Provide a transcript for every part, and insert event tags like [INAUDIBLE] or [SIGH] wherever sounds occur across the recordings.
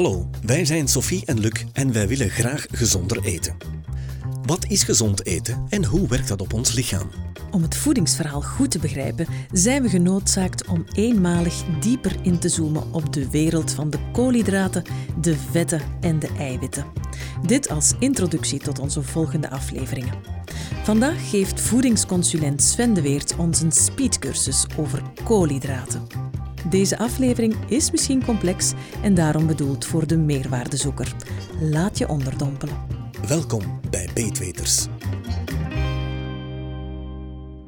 Hallo, wij zijn Sophie en Luc en wij willen graag gezonder eten. Wat is gezond eten en hoe werkt dat op ons lichaam? Om het voedingsverhaal goed te begrijpen, zijn we genoodzaakt om eenmalig dieper in te zoomen op de wereld van de koolhydraten, de vetten en de eiwitten. Dit als introductie tot onze volgende afleveringen. Vandaag geeft voedingsconsulent Sven de Weert ons een speedcursus over koolhydraten. Deze aflevering is misschien complex en daarom bedoeld voor de meerwaardezoeker. Laat je onderdompelen. Welkom bij Beetweters.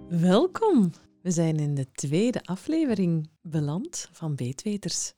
Welkom. We zijn in de tweede aflevering beland van Beetweters.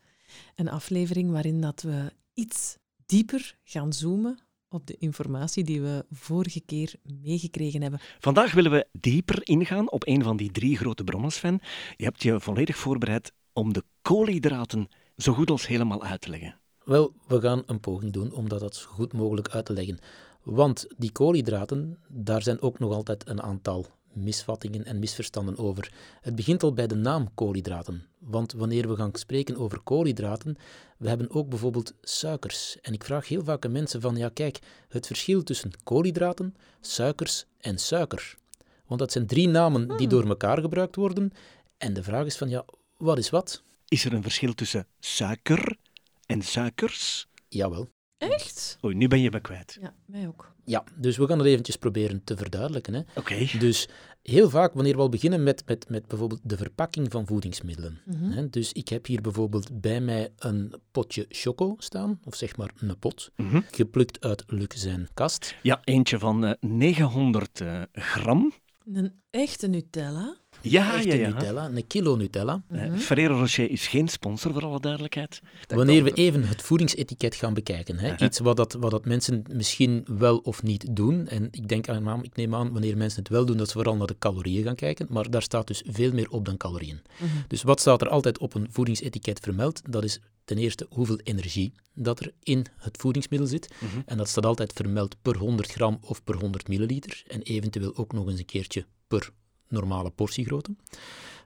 Een aflevering waarin dat we iets dieper gaan zoomen op de informatie die we vorige keer meegekregen hebben. Vandaag willen we dieper ingaan op een van die drie grote bronnen, Sven. Je hebt je volledig voorbereid om de koolhydraten zo goed als helemaal uit te leggen. Wel, we gaan een poging doen om dat zo goed mogelijk uit te leggen. Want die koolhydraten, daar zijn ook nog altijd een aantal misvattingen en misverstanden over. Het begint al bij de naam koolhydraten. Want wanneer we gaan spreken over koolhydraten, we hebben ook bijvoorbeeld suikers. En ik vraag heel vaak aan mensen van, ja kijk, het verschil tussen koolhydraten, suikers en suiker. Want dat zijn drie namen die door elkaar gebruikt worden. En de vraag is van, ja, wat is wat? Is er een verschil tussen suiker en suikers? Jawel. Echt? Oei, nu ben je me kwijt. Ja, mij ook. Ja, dus we gaan het eventjes proberen te verduidelijken. Hè. Oké. Dus heel vaak, wanneer we al beginnen met, met, met bijvoorbeeld de verpakking van voedingsmiddelen. Mhm. Hè, dus ik heb hier bijvoorbeeld bij mij een potje choco staan, of zeg maar een pot, Mhm. geplukt uit Luc zijn kast. Ja, eentje van eh, 900 eh, gram. Een echte Nutella. Ja, Echte ja, ja. Nutella, een kilo Nutella. Eh, Ferrero Rocher is geen sponsor, voor alle duidelijkheid. Wanneer we even het voedingsetiket gaan bekijken, hè, Uh-huh. iets wat, dat, wat dat mensen misschien wel of niet doen, en ik, denk aan, ik neem aan, wanneer mensen het wel doen, dat ze vooral naar de calorieën gaan kijken, maar daar staat dus veel meer op dan calorieën. Dus wat staat er altijd op een voedingsetiket vermeld? Dat is ten eerste hoeveel energie dat er in het voedingsmiddel zit. En dat staat altijd vermeld per 100 gram of per 100 milliliter. En eventueel ook nog eens een keertje per normale portiegrootte.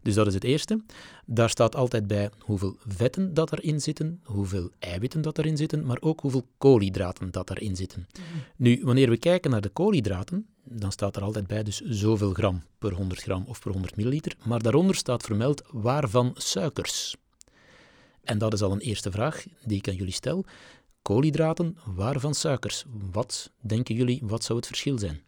Dus dat is het eerste. Daar staat altijd bij hoeveel vetten dat erin zitten, hoeveel eiwitten dat erin zitten, maar ook hoeveel koolhydraten dat erin zitten. Nu, wanneer we kijken naar de koolhydraten, dan staat er altijd bij dus zoveel gram per 100 gram of per 100 milliliter, maar daaronder staat vermeld waarvan suikers. En dat is al een eerste vraag die ik aan jullie stel. Koolhydraten, waarvan suikers? Wat denken jullie, wat zou het verschil zijn?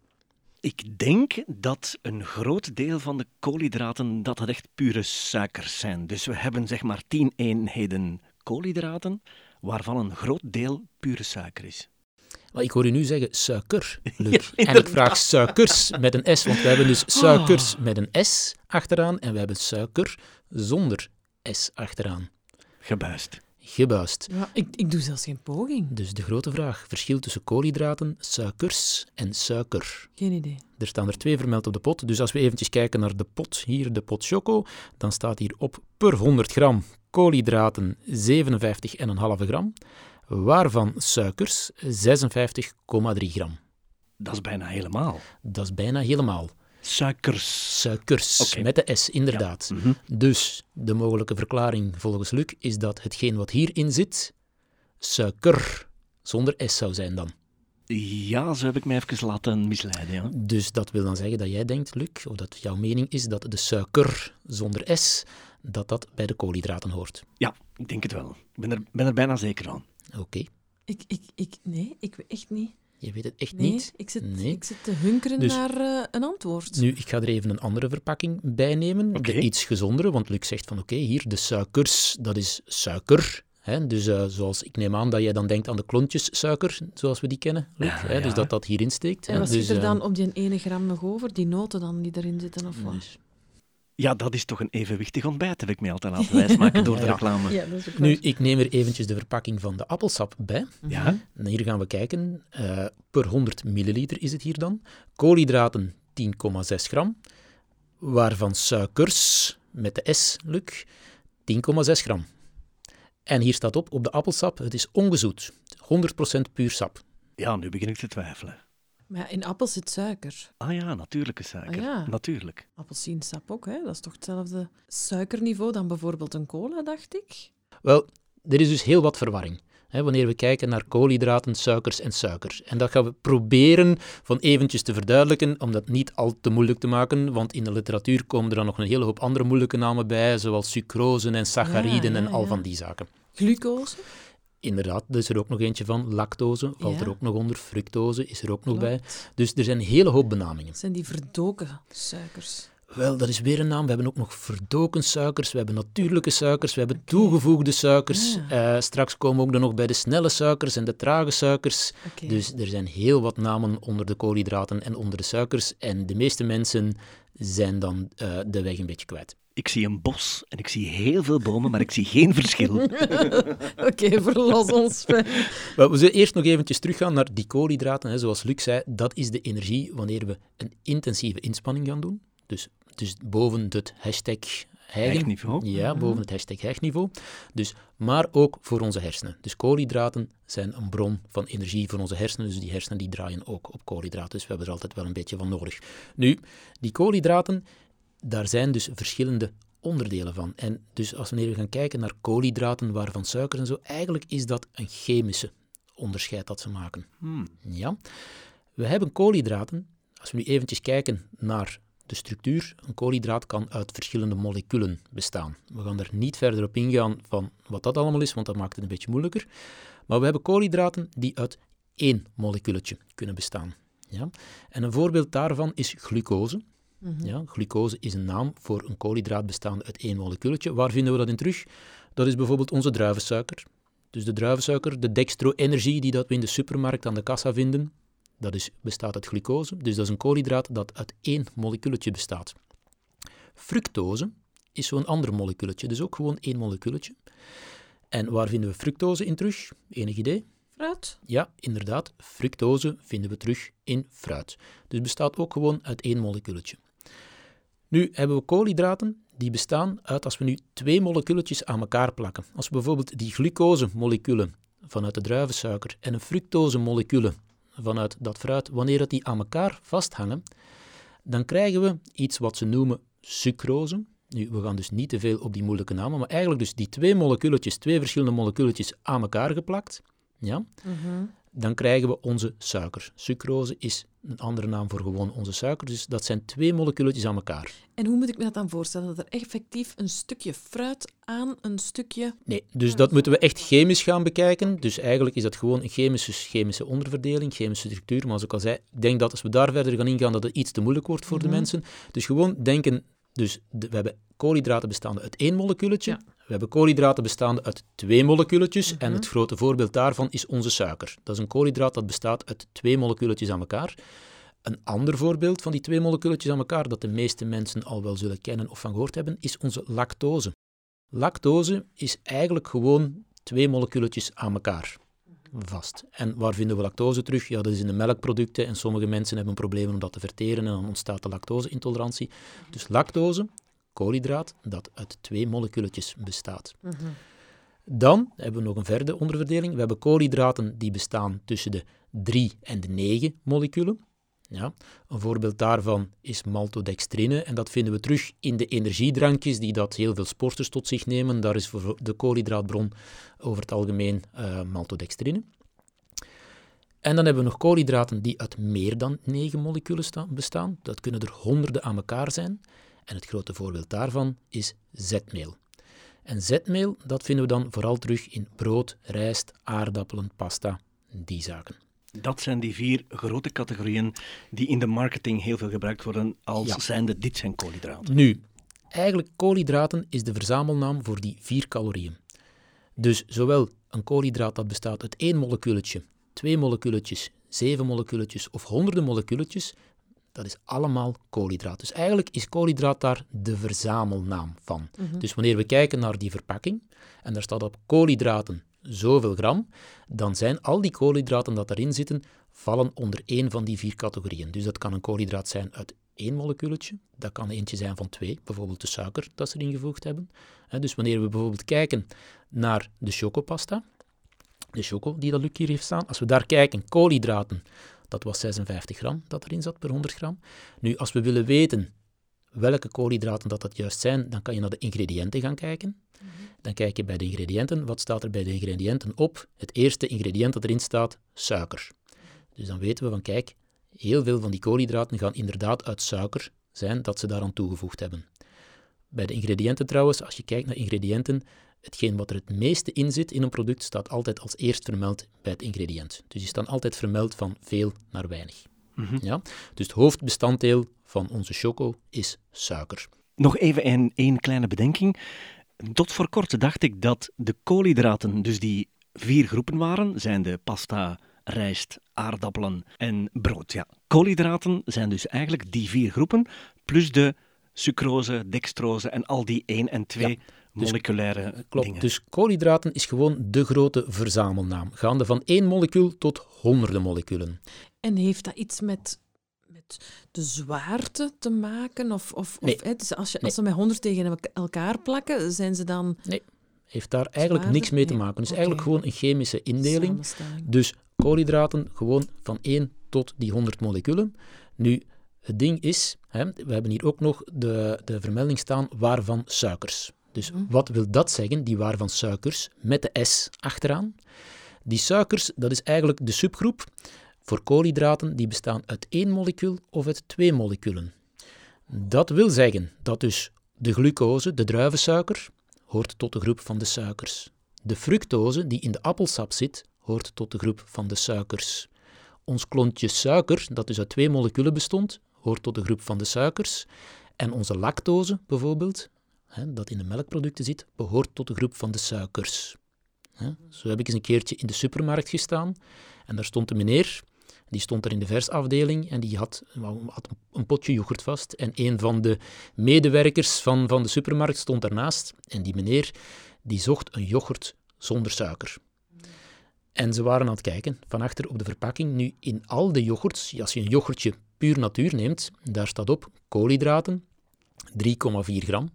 Ik denk dat een groot deel van de koolhydraten dat het echt pure suikers zijn. Dus we hebben zeg maar 10 eenheden koolhydraten, waarvan een groot deel pure suiker is. Maar ik hoor je nu zeggen suiker. [LAUGHS] Ja, en ik vraag suikers met een S, want we hebben dus suikers met een S achteraan en we hebben suiker zonder S achteraan. Gebuist. Gebuist. Ja, ik, ik doe zelfs geen poging. Dus de grote vraag, verschil tussen koolhydraten, suikers en suiker. Geen idee. Er staan er twee vermeld op de pot. Dus als we eventjes kijken naar de pot, hier de pot choco, dan staat hier op per 100 gram koolhydraten 57,5 gram, waarvan suikers 56,3 gram. Dat is bijna helemaal. Dat is bijna helemaal. Suikers. Suikers, met de S, inderdaad. Mhm. Dus de mogelijke verklaring volgens Luc is dat hetgeen wat hierin zit, suiker zonder S zou zijn dan. Ja, zo heb ik mij even laten misleiden. Ja. Dus dat wil dan zeggen dat jij denkt, Luc, of dat jouw mening is dat de suiker zonder S, dat dat bij de koolhydraten hoort. ja, ik denk het wel. Ik ben er, ben er bijna zeker van. Oké, Ik, ik, ik, nee, ik weet echt niet. Je weet het echt Nee, niet. Ik, zit, Nee. ik zit te hunkeren Dus- naar eh, een antwoord. Nu, ik ga er even een andere verpakking bij nemen, de iets gezondere, want Luc zegt van oké, hier, de suikers, dat is suiker. Hè? Dus eh, zoals ik neem aan dat jij dan denkt aan de klontjessuiker, zoals we die kennen, Luc. Ja, hè? Dus dat dat hierin steekt. en wat dus, zit er eh, dan op die ene gram nog over? Die noten dan die erin zitten of wat? dus- Ja, dat is toch een evenwichtig ontbijt, heb ik mij altijd laten wijsmaken door de [LAUGHS] Ja. reclame. Ja, dat is ook Nu, ik neem er eventjes de verpakking van de appelsap bij. Ja? En hier gaan we kijken. eh, per 100 milliliter is het hier dan. Koolhydraten 10,6 gram. Waarvan suikers, met de S, Luc, 10,6 gram. En hier staat op, op de appelsap, het is ongezoet. 100% puur sap. Ja, nu begin ik te twijfelen. Maar in appels zit suiker. Ah ja, natuurlijke suiker. Ah ja. Natuurlijk. Appelsiensap ook, hè? dat is toch hetzelfde suikerniveau dan bijvoorbeeld een cola, dacht ik? Wel, er is dus heel wat verwarring. Hè, wanneer we kijken naar koolhydraten, suikers en suiker. En dat gaan we proberen van eventjes te verduidelijken, om dat niet al te moeilijk te maken, want in de literatuur komen er dan nog een hele hoop andere moeilijke namen bij, zoals sucrose en sacchariden Ja, ja, en al ja. van die zaken. Glucose? Inderdaad, er is er ook nog eentje van. Lactose valt Ja. er ook nog onder. Fructose is er ook nog bij. Dus er zijn een hele hoop benamingen. Zijn die verdoken suikers. Wel, dat is weer een naam. We hebben ook nog verdoken suikers, we hebben natuurlijke suikers, we hebben toegevoegde suikers. Ah. Eh, straks komen we ook nog bij de snelle suikers en de trage suikers. Dus er zijn heel wat namen onder de koolhydraten en onder de suikers. En de meeste mensen zijn dan eh, de weg een beetje kwijt. Ik zie een bos en ik zie heel veel bomen, maar ik zie geen verschil. [LAUGHS] Oké, verlos ons. Maar we zullen eerst nog eventjes teruggaan naar die koolhydraten. Hè. Zoals Luc zei, dat is de energie wanneer we een intensieve inspanning gaan doen. Dus, dus boven het hashtag hijgen. Hijgniveau. Ja, boven het hashtag hijgniveau. Dus, maar ook voor onze hersenen. Dus koolhydraten zijn een bron van energie voor onze hersenen. Dus die hersenen die draaien ook op koolhydraten. Dus we hebben er altijd wel een beetje van nodig. Nu, die koolhydraten, daar zijn dus verschillende onderdelen van. En dus als wanneer we gaan kijken naar koolhydraten, waarvan suiker en zo, eigenlijk is dat een chemische onderscheid dat ze maken. Hmm. Ja. We hebben koolhydraten. Als we nu eventjes kijken naar de structuur, een koolhydraat kan uit verschillende moleculen bestaan. We gaan er niet verder op ingaan van wat dat allemaal is, want dat maakt het een beetje moeilijker. Maar we hebben koolhydraten die uit één moleculetje kunnen bestaan. Ja? En een voorbeeld daarvan is glucose. Ja, glucose is een naam voor een koolhydraat bestaande uit één moleculetje. Waar vinden we dat in terug? Dat is bijvoorbeeld onze druivensuiker. Dus de druivensuiker, de dextro-energie die dat we in de supermarkt aan de kassa vinden, dat is, bestaat uit glucose. Dus dat is een koolhydraat dat uit één moleculetje bestaat. Fructose is zo'n ander moleculetje, dus ook gewoon één moleculetje. En waar vinden we fructose in terug? Enig idee? Fruit? Ja, inderdaad, fructose vinden we terug in fruit. Dus bestaat ook gewoon uit één moleculetje. Nu hebben we koolhydraten die bestaan uit als we nu twee moleculetjes aan elkaar plakken. Als we bijvoorbeeld die glucose-moleculen vanuit de druivensuiker en een fructose-moleculen vanuit dat fruit, wanneer dat die aan elkaar vasthangen, dan krijgen we iets wat ze noemen sucrose. Nu, we gaan dus niet te veel op die moeilijke namen, maar eigenlijk dus die twee moleculetjes, twee verschillende moleculetjes aan elkaar geplakt, ja, dan krijgen we onze suiker. Sucrose is een andere naam voor gewoon onze suiker, dus dat zijn twee moleculetjes aan elkaar. En hoe moet ik me dat dan voorstellen? Dat er effectief een stukje fruit aan een stukje... Nee, dus dat moeten we echt chemisch gaan bekijken. Dus eigenlijk is dat gewoon een chemische, chemische onderverdeling, chemische structuur. Maar als ik al zei, ik denk dat als we daar verder gaan ingaan, dat het iets te moeilijk wordt voor de mensen. Dus gewoon denken, dus de- we hebben koolhydraten bestaande uit één moleculetje. Ja. We hebben koolhydraten bestaande uit twee moleculetjes. En het grote voorbeeld daarvan is onze suiker. Dat is een koolhydraat dat bestaat uit twee moleculetjes aan elkaar. Een ander voorbeeld van die twee moleculetjes aan elkaar, dat de meeste mensen al wel zullen kennen of van gehoord hebben, is onze lactose. Lactose is eigenlijk gewoon twee moleculetjes aan elkaar vast. En waar vinden we lactose terug? Ja, dat is in de melkproducten en sommige mensen hebben problemen om dat te verteren en dan ontstaat de lactose-intolerantie. Dus lactose, koolhydraat, dat uit twee moleculetjes bestaat. Dan hebben we nog een verder onderverdeling. We hebben koolhydraten die bestaan tussen de 3 en de 9 moleculen. Ja, een voorbeeld daarvan is maltodextrine en dat vinden we terug in de energiedrankjes die dat heel veel sporters tot zich nemen. Daar is voor de koolhydraatbron over het algemeen eh, maltodextrine. En dan hebben we nog koolhydraten die uit meer dan 9 moleculen sta- bestaan. Dat kunnen er honderden aan elkaar zijn. En het grote voorbeeld daarvan is zetmeel. En zetmeel, dat vinden we dan vooral terug in brood, rijst, aardappelen, pasta, die zaken. Dat zijn die vier grote categorieën die in de marketing heel veel gebruikt worden als Ja. zijnde dit zijn koolhydraten. Nu, eigenlijk koolhydraten is de verzamelnaam voor die vier calorieën. Dus zowel een koolhydraat dat bestaat uit één moleculetje, twee moleculetjes, zeven moleculetjes of honderden moleculetjes, dat is allemaal koolhydraat. Dus eigenlijk is koolhydraat daar de verzamelnaam van. Dus wanneer we kijken naar die verpakking en daar staat op koolhydraten zoveel gram, dan zijn al die koolhydraten dat erin zitten, vallen onder één van die vier categorieën. Dus dat kan een koolhydraat zijn uit één moleculetje, dat kan eentje zijn van twee, bijvoorbeeld de suiker dat ze erin gevoegd hebben. Dus wanneer we bijvoorbeeld kijken naar de chocopasta, de choco die dat Luc hier heeft staan, als we daar kijken, koolhydraten, dat was 56 gram dat erin zat per 100 gram. Nu, als we willen weten welke koolhydraten dat, dat juist zijn, dan kan je naar de ingrediënten gaan kijken. Dan kijk je bij de ingrediënten. Wat staat er bij de ingrediënten op? Het eerste ingrediënt dat erin staat, suiker. Dus dan weten we van, kijk, heel veel van die koolhydraten gaan inderdaad uit suiker zijn dat ze daaraan toegevoegd hebben. Bij de ingrediënten trouwens, als je kijkt naar ingrediënten, hetgeen wat er het meeste in zit in een product staat altijd als eerst vermeld bij het ingrediënt. Dus die staan altijd vermeld van veel naar weinig. ja? Dus het hoofdbestanddeel van onze choco is suiker. Nog even een, één kleine bedenking. Tot voor kort dacht ik dat de koolhydraten dus die vier groepen waren, zijn de pasta, rijst, aardappelen en brood. Ja, koolhydraten zijn dus eigenlijk die vier groepen, plus de sucrose, dextrose en al die 1 en 2 moleculaire Klopt. dingen. Dus koolhydraten is gewoon de grote verzamelnaam, gaande van één molecuul tot honderden moleculen. En heeft dat iets met, met de zwaarte te maken? Of, of, Nee. of hè, dus als, je, Nee. als ze met honderd tegen elka- elkaar plakken, zijn ze dan Heeft daar eigenlijk Zwaarder? niks mee te Nee. maken. Het is Oké. eigenlijk gewoon een chemische indeling. Dus koolhydraten gewoon van 1 tot die 100 moleculen. Nu, het ding is, hè, we hebben hier ook nog de, de vermelding staan waarvan suikers. Dus Mhm. wat wil dat zeggen, die waarvan suikers, met de S achteraan? Die suikers, dat is eigenlijk de subgroep voor koolhydraten die bestaan uit één molecuul of uit twee moleculen. Dat wil zeggen dat dus de glucose, de druivensuiker, hoort tot de groep van de suikers. De fructose, die in de appelsap zit, hoort tot de groep van de suikers. Ons klontje suiker, dat dus uit twee moleculen bestond, hoort tot de groep van de suikers. En onze lactose, bijvoorbeeld, hè, dat in de melkproducten zit, behoort tot de groep van de suikers. Hè, Zo heb ik eens een keertje in de supermarkt gestaan en daar stond een meneer, die stond er in de versafdeling en die had, een potje yoghurt vast. En een van de medewerkers van, van de supermarkt stond daarnaast en die meneer die zocht een yoghurt zonder suiker. En ze waren aan het kijken van achter op de verpakking. Nu, in al de yoghurts, als je een yoghurtje puur natuur neemt, daar staat op koolhydraten 3,4 gram.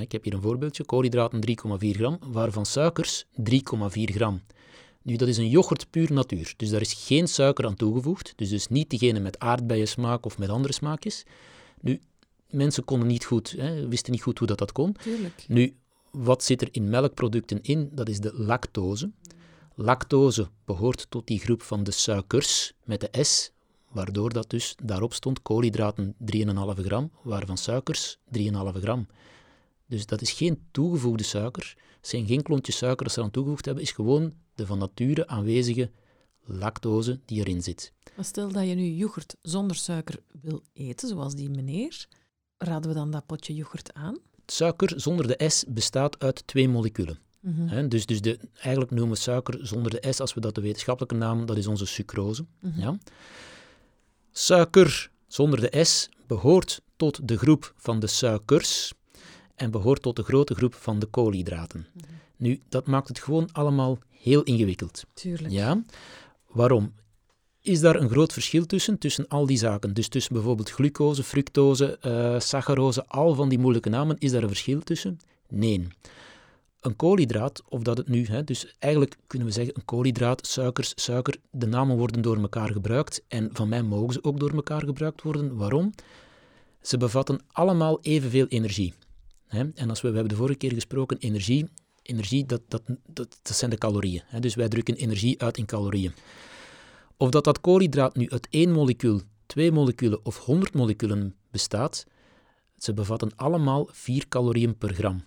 Ik heb hier een voorbeeldje, koolhydraten 3,4 gram, waarvan suikers 3,4 gram. Nu, dat is een yoghurt puur natuur, dus daar is geen suiker aan toegevoegd. Dus, dus niet diegene met aardbeiensmaak of met andere smaakjes. Nu, mensen konden niet goed, hè, wisten niet goed hoe dat, dat kon. Tuurlijk. Nu, wat zit er in melkproducten in? Dat is de lactose. Lactose behoort tot die groep van de suikers met de S, waardoor dat dus daarop stond koolhydraten 3,5 gram, waarvan suikers 3,5 gram. Dus dat is geen toegevoegde suiker, het zijn geen klontjes suiker dat ze aan toegevoegd hebben, is gewoon de van nature aanwezige lactose die erin zit. Maar stel dat je nu yoghurt zonder suiker wil eten, zoals die meneer, raden we dan dat potje yoghurt aan? Suiker zonder de S bestaat uit twee moleculen. Mhm. Dus dus de, eigenlijk noemen we suiker zonder de S, als we dat de wetenschappelijke naam, dat is onze sucrose. Mhm. Ja. Suiker zonder de S behoort tot de groep van de suikers en behoort tot de grote groep van de koolhydraten. Mhm. Nu, dat maakt het gewoon allemaal heel ingewikkeld. Tuurlijk. Ja. Waarom? Is daar een groot verschil tussen, tussen al die zaken? Dus tussen bijvoorbeeld glucose, fructose, eh saccharose, al van die moeilijke namen, is daar een verschil tussen? Nee. Een koolhydraat, of dat het nu, hè, dus eigenlijk kunnen we zeggen een koolhydraat, suikers, suiker, de namen worden door elkaar gebruikt en van mij mogen ze ook door elkaar gebruikt worden. Waarom? Ze bevatten allemaal evenveel energie. Hè? En als we, we hebben de vorige keer gesproken, energie, energie dat, dat, dat, dat zijn de calorieën. Hè? Dus wij drukken energie uit in calorieën. Of dat dat koolhydraat nu uit één molecuul, twee moleculen of 100 moleculen bestaat, ze bevatten allemaal 4 calorieën per gram.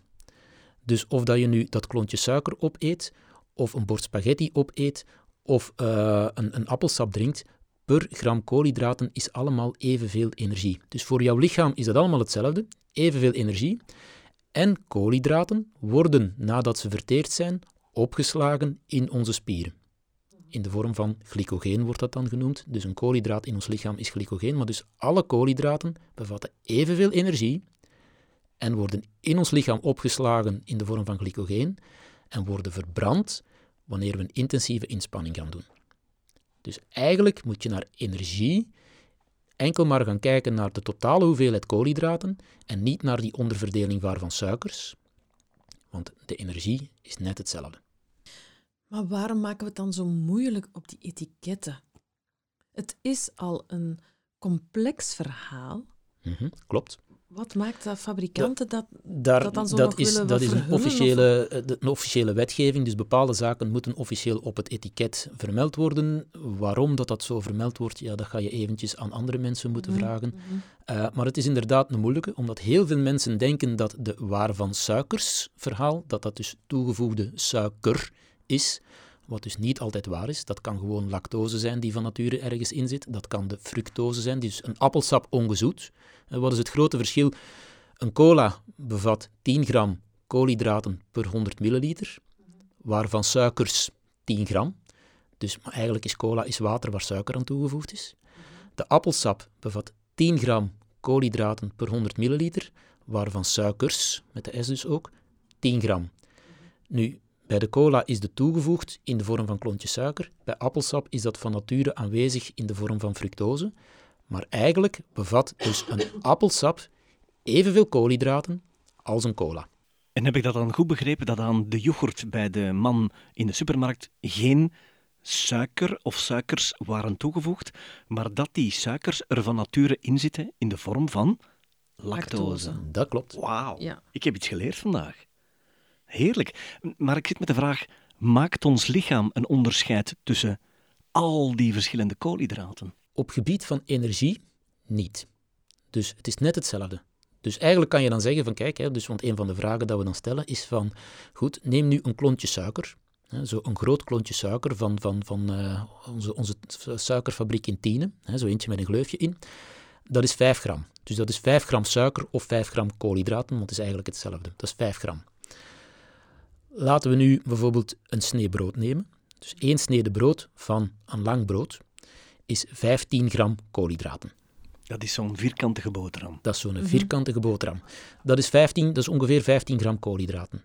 Dus of dat je nu dat klontje suiker opeet, of een bord spaghetti opeet, of eh, een, een appelsap drinkt, per gram koolhydraten is allemaal evenveel energie. Dus voor jouw lichaam is dat allemaal hetzelfde, evenveel energie. En koolhydraten worden, nadat ze verteerd zijn, opgeslagen in onze spieren. In de vorm van glycogeen wordt dat dan genoemd. Dus een koolhydraat in ons lichaam is glycogeen, maar dus alle koolhydraten bevatten evenveel energie en worden in ons lichaam opgeslagen in de vorm van glycogeen en worden verbrand wanneer we een intensieve inspanning gaan doen. Dus eigenlijk moet je naar energie enkel maar gaan kijken naar de totale hoeveelheid koolhydraten en niet naar die onderverdeling waarvan suikers, want de energie is net hetzelfde. Maar waarom maken we het dan zo moeilijk op die etiketten? Het is al een complex verhaal. Mhm, klopt. Wat maakt dat fabrikanten dat, Daar, dat dan zo dat is, dat is een verhullen, of- officiële, eh, een officiële wetgeving, dus bepaalde zaken moeten officieel op het etiket vermeld worden. Waarom dat dat zo vermeld wordt, ja, dat ga je eventjes aan andere mensen moeten Mhm, vragen. mhm. Eh, maar het is inderdaad een moeilijke, omdat heel veel mensen denken dat de waar van suikers verhaal, dat dat dus toegevoegde suiker is, wat dus niet altijd waar is. Dat kan gewoon lactose zijn die van nature ergens in zit. Dat kan de fructose zijn, dus een appelsap ongezoet. En wat is het grote verschil? Een cola bevat 10 gram koolhydraten per 100 milliliter, waarvan suikers 10 gram. Dus eigenlijk is cola is water waar suiker aan toegevoegd is. De appelsap bevat 10 gram koolhydraten per 100 milliliter, waarvan suikers, met de S dus ook, 10 gram. Nu, bij de cola is de toegevoegd in de vorm van klontjes suiker. Bij appelsap is dat van nature aanwezig in de vorm van fructose. Maar eigenlijk bevat dus een appelsap evenveel koolhydraten als een cola. En heb ik dat dan goed begrepen dat aan de yoghurt bij de man in de supermarkt geen suiker of suikers waren toegevoegd, maar dat die suikers er van nature in zitten in de vorm van lactose. Lactose. Dat klopt. Wauw, Ja. ik heb iets geleerd vandaag. Heerlijk. Maar ik zit met de vraag, maakt ons lichaam een onderscheid tussen al die verschillende koolhydraten? Op gebied van energie niet. Dus het is net hetzelfde. Dus eigenlijk kan je dan zeggen van kijk, hè, dus, want een van de vragen dat we dan stellen is van goed, neem nu een klontje suiker. Hè, zo een groot klontje suiker van, van, van eh, onze, onze suikerfabriek in Tiene. Hè, zo eentje met een gleufje in. Dat is 5 gram. Dus dat is 5 gram suiker of 5 gram koolhydraten, want het is eigenlijk hetzelfde. Dat is 5 gram. Laten we nu bijvoorbeeld een snee brood nemen. Dus één snede brood van een lang brood is 15 gram koolhydraten. Dat is zo'n vierkantige boterham. Dat is zo'n vierkantige boterham. Dat is, 15, dat is ongeveer 15 gram koolhydraten.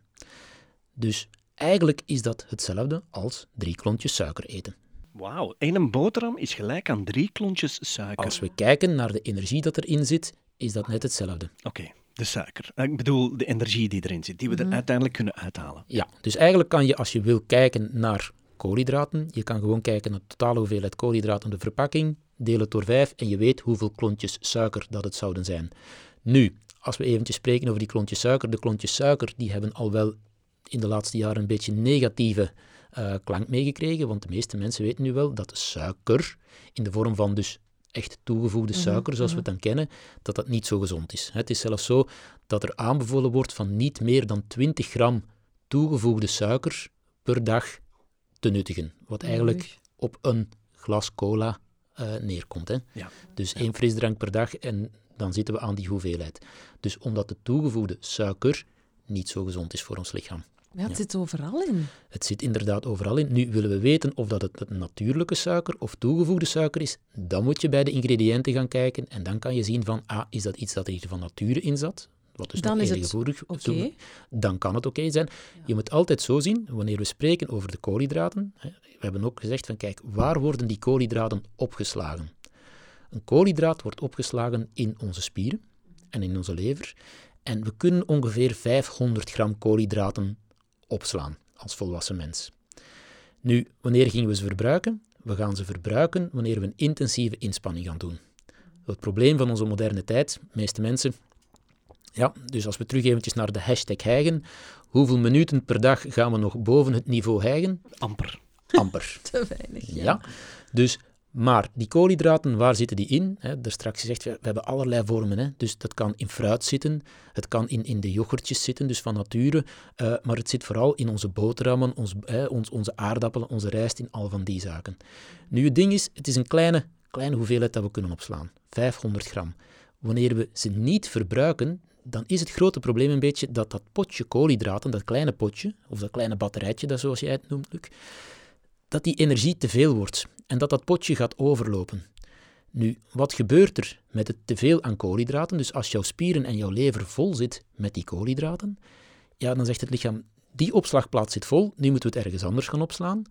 Dus eigenlijk is dat hetzelfde als drie klontjes suiker eten. Wauw, één boterham is gelijk aan drie klontjes suiker. Als we kijken naar de energie dat erin zit, is dat net hetzelfde. Oké, de suiker. Eh, Ik bedoel de energie die erin zit, die we er uiteindelijk kunnen uithalen. Ja, dus eigenlijk kan je als je wil kijken naar koolhydraten, je kan gewoon kijken naar de totale hoeveelheid koolhydraten in de verpakking, deel het door 5 en je weet hoeveel klontjes suiker dat het zouden zijn. Nu, als we eventjes spreken over die klontjes suiker, de klontjes suiker die hebben al wel in de laatste jaren een beetje negatieve eh, klank meegekregen, want de meeste mensen weten nu wel dat suiker in de vorm van dus echt toegevoegde suiker, zoals we het dan kennen, dat dat niet zo gezond is. Het is zelfs zo dat er aanbevolen wordt van niet meer dan 20 gram toegevoegde suiker per dag te nuttigen. Wat eigenlijk op een glas cola eh, neerkomt. Hè. Ja. Dus één frisdrank per dag en dan zitten we aan die hoeveelheid. Dus omdat de toegevoegde suiker niet zo gezond is voor ons lichaam. Ja, het zit overal in. Het zit inderdaad overal in. Nu willen we weten of dat het natuurlijke suiker of toegevoegde suiker is. Dan moet je bij de ingrediënten gaan kijken en dan kan je zien van, ah, is dat iets dat er van nature in zat? Wat dus Dan is het Oké. dan kan het oké zijn. Je moet altijd zo zien, wanneer we spreken over de koolhydraten, hè, we hebben ook gezegd van kijk, waar worden die koolhydraten opgeslagen? Een koolhydraat wordt opgeslagen in onze spieren en in onze lever en we kunnen ongeveer 500 gram koolhydraten opslaan als volwassen mens. Nu, wanneer gingen we ze verbruiken? We gaan ze verbruiken wanneer we een intensieve inspanning gaan doen. Het probleem van onze moderne tijd, de meeste mensen, ja, dus als we terug eventjes naar de hashtag hijgen, hoeveel minuten per dag gaan we nog boven het niveau hijgen? Amper. Amper. [LAUGHS] Te weinig. Ja. Ja. Dus, maar die koolhydraten, waar zitten die in? Hè, daar straks gezegd, we, hebben allerlei vormen. Hè. Dus dat kan in fruit zitten, het kan in, in de yoghurtjes zitten, dus van nature. eh, maar het zit vooral in onze boterhammen, ons, ons, onze aardappelen, onze rijst, in al van die zaken. Nu, het ding is, het is een kleine, kleine hoeveelheid dat we kunnen opslaan. 500 gram. Wanneer we ze niet verbruiken, dan is het grote probleem een beetje dat dat potje koolhydraten, dat kleine potje, of dat kleine batterijtje, dat zoals jij het noemt, Luc, dat die energie te veel wordt en dat dat potje gaat overlopen. Nu, wat gebeurt er met het teveel aan koolhydraten? Dus als jouw spieren en jouw lever vol zit met die koolhydraten, ja, dan zegt het lichaam, die opslagplaats zit vol, nu moeten we het ergens anders gaan opslaan.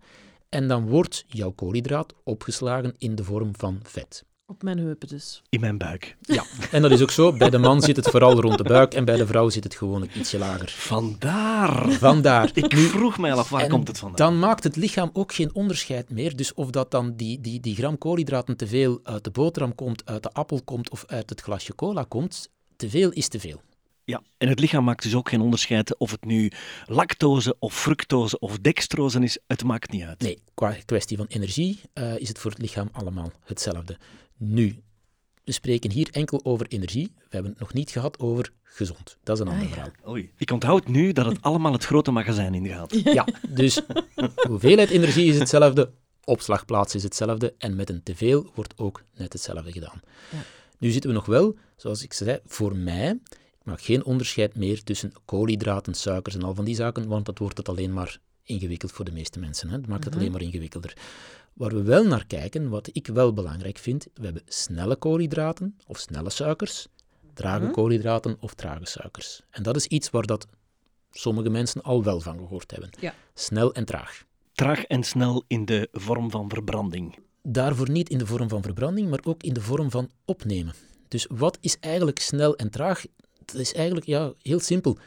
En dan wordt jouw koolhydraat opgeslagen in de vorm van vet. Op mijn heupen dus. In mijn buik. Ja, [LAUGHS] en dat is ook zo. Bij de man zit het vooral rond de buik en bij de vrouw zit het gewoon ietsje lager. Vandaar. Vandaar. Ik Nu, vroeg mij al af, waar En komt het vandaan? Dan maakt het lichaam ook geen onderscheid meer. Dus of dat dan die, die, die gram koolhydraten te veel uit de boterham komt, uit de appel komt of uit het glasje cola komt, te veel is te veel. Ja, en het lichaam maakt dus ook geen onderscheid of het nu lactose of fructose of dextrose is. Het maakt niet uit. Nee, qua kwestie van energie uh, is het voor het lichaam allemaal hetzelfde. Nu, we spreken hier enkel over energie. We hebben het nog niet gehad over gezond. Dat is een ander Ah, ja. verhaal. Oei. Ik onthoud nu dat het allemaal het grote magazijn ingaat. Ja, dus [LAUGHS] hoeveelheid energie is hetzelfde, opslagplaats is hetzelfde en met een teveel wordt ook net hetzelfde gedaan. Ja. Nu zitten we nog wel, zoals ik zei, voor mij, ik maak geen onderscheid meer tussen koolhydraten, suikers en al van die zaken, want dat wordt het alleen maar ingewikkeld voor de meeste mensen. Hè? Dat maakt het alleen maar ingewikkelder. Waar we wel naar kijken, wat ik wel belangrijk vind, we hebben snelle koolhydraten of snelle suikers, trage koolhydraten of trage suikers. En dat is iets waar dat sommige mensen al wel van gehoord hebben. Ja. Snel en traag. Traag en snel in de vorm van verbranding. Daarvoor niet in de vorm van verbranding, maar ook in de vorm van opnemen. Dus wat is eigenlijk snel en traag? Dat is eigenlijk ja, heel simpel.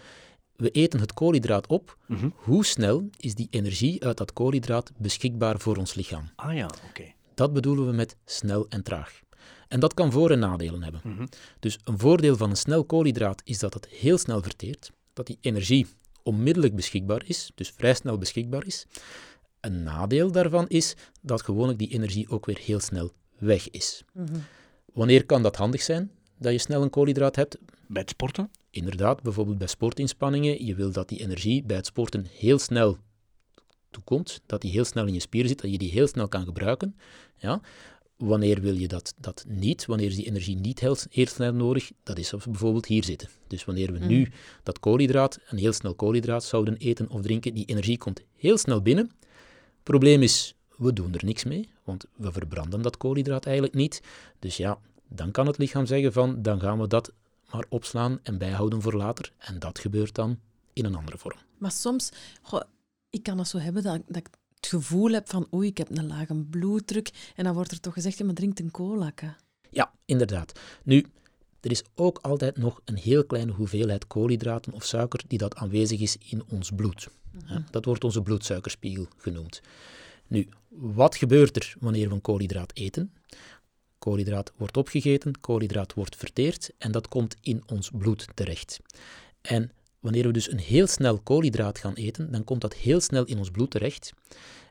We eten het koolhydraat op. Mhm. Hoe snel is die energie uit dat koolhydraat beschikbaar voor ons lichaam? Ah ja, oké. Dat bedoelen we met snel en traag. En dat kan voor- en nadelen hebben. Mhm. Dus een voordeel van een snel koolhydraat is dat het heel snel verteert, dat die energie onmiddellijk beschikbaar is, dus vrij snel beschikbaar is. Een nadeel daarvan is dat gewoonlijk die energie ook weer heel snel weg is. Wanneer kan dat handig zijn, dat je snel een koolhydraat hebt? Bij het sporten? Inderdaad, bijvoorbeeld bij sportinspanningen. Je wil dat die energie bij het sporten heel snel toekomt, dat die heel snel in je spieren zit, dat je die heel snel kan gebruiken. Ja. Wanneer wil je dat, dat niet? Wanneer is die energie niet heel, heel snel nodig? Dat is als we bijvoorbeeld hier zitten. Dus wanneer we nu dat koolhydraat, een heel snel koolhydraat zouden eten of drinken, die energie komt heel snel binnen. Probleem is, we doen er niks mee, want we verbranden dat koolhydraat eigenlijk niet. Dus ja, dan kan het lichaam zeggen van, dan gaan we dat maar opslaan en bijhouden voor later. En dat gebeurt dan in een andere vorm. Maar soms, goh, ik kan dat zo hebben dat, dat ik het gevoel heb van oei, ik heb een lage bloeddruk. En dan wordt er toch gezegd, ja, maar drink een cola. Ja, inderdaad. Nu, er is ook altijd nog een heel kleine hoeveelheid koolhydraten of suiker die dat aanwezig is in ons bloed. Ja, dat wordt onze bloedsuikerspiegel genoemd. Nu, wat gebeurt er wanneer we een koolhydraat eten? Koolhydraat wordt opgegeten, koolhydraat wordt verteerd en dat komt in ons bloed terecht. En wanneer we dus een heel snel koolhydraat gaan eten, dan komt dat heel snel in ons bloed terecht.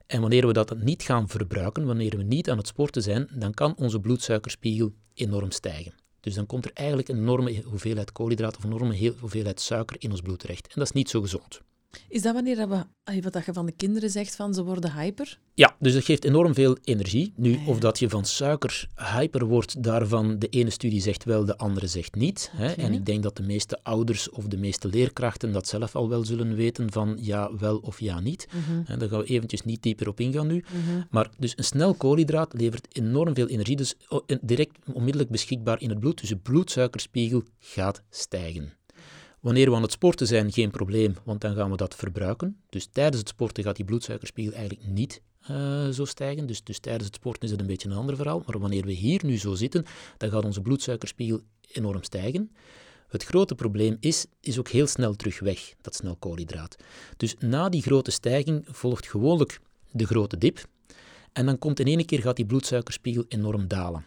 En wanneer we dat niet gaan verbruiken, wanneer we niet aan het sporten zijn, dan kan onze bloedsuikerspiegel enorm stijgen. Dus dan komt er eigenlijk een enorme hoeveelheid koolhydraten of een enorme hoeveelheid suiker in ons bloed terecht. En dat is niet zo gezond. Is dat wanneer dat we, wat je van de kinderen zegt, van ze worden hyper? Ja, dus dat geeft enorm veel energie. Nu, of dat je van suiker hyper wordt, daarvan de ene studie zegt wel, de andere zegt niet. Hè? En ik denk dat de meeste ouders of de meeste leerkrachten dat zelf al wel zullen weten van ja wel of ja niet. En daar gaan we eventjes niet dieper op ingaan nu. Maar dus een snel koolhydraat levert enorm veel energie, dus o- en direct onmiddellijk beschikbaar in het bloed. Dus de bloedsuikerspiegel gaat stijgen. Wanneer we aan het sporten zijn, geen probleem, want dan gaan we dat verbruiken. Dus tijdens het sporten gaat die bloedsuikerspiegel eigenlijk niet eh, zo stijgen. Dus, dus tijdens het sporten is het een beetje een ander verhaal. Maar wanneer we hier nu zo zitten, dan gaat onze bloedsuikerspiegel enorm stijgen. Het grote probleem is, is ook heel snel terug weg, dat snel koolhydraat. Dus na die grote stijging volgt gewoonlijk de grote dip. En dan komt in één keer gaat die bloedsuikerspiegel enorm dalen.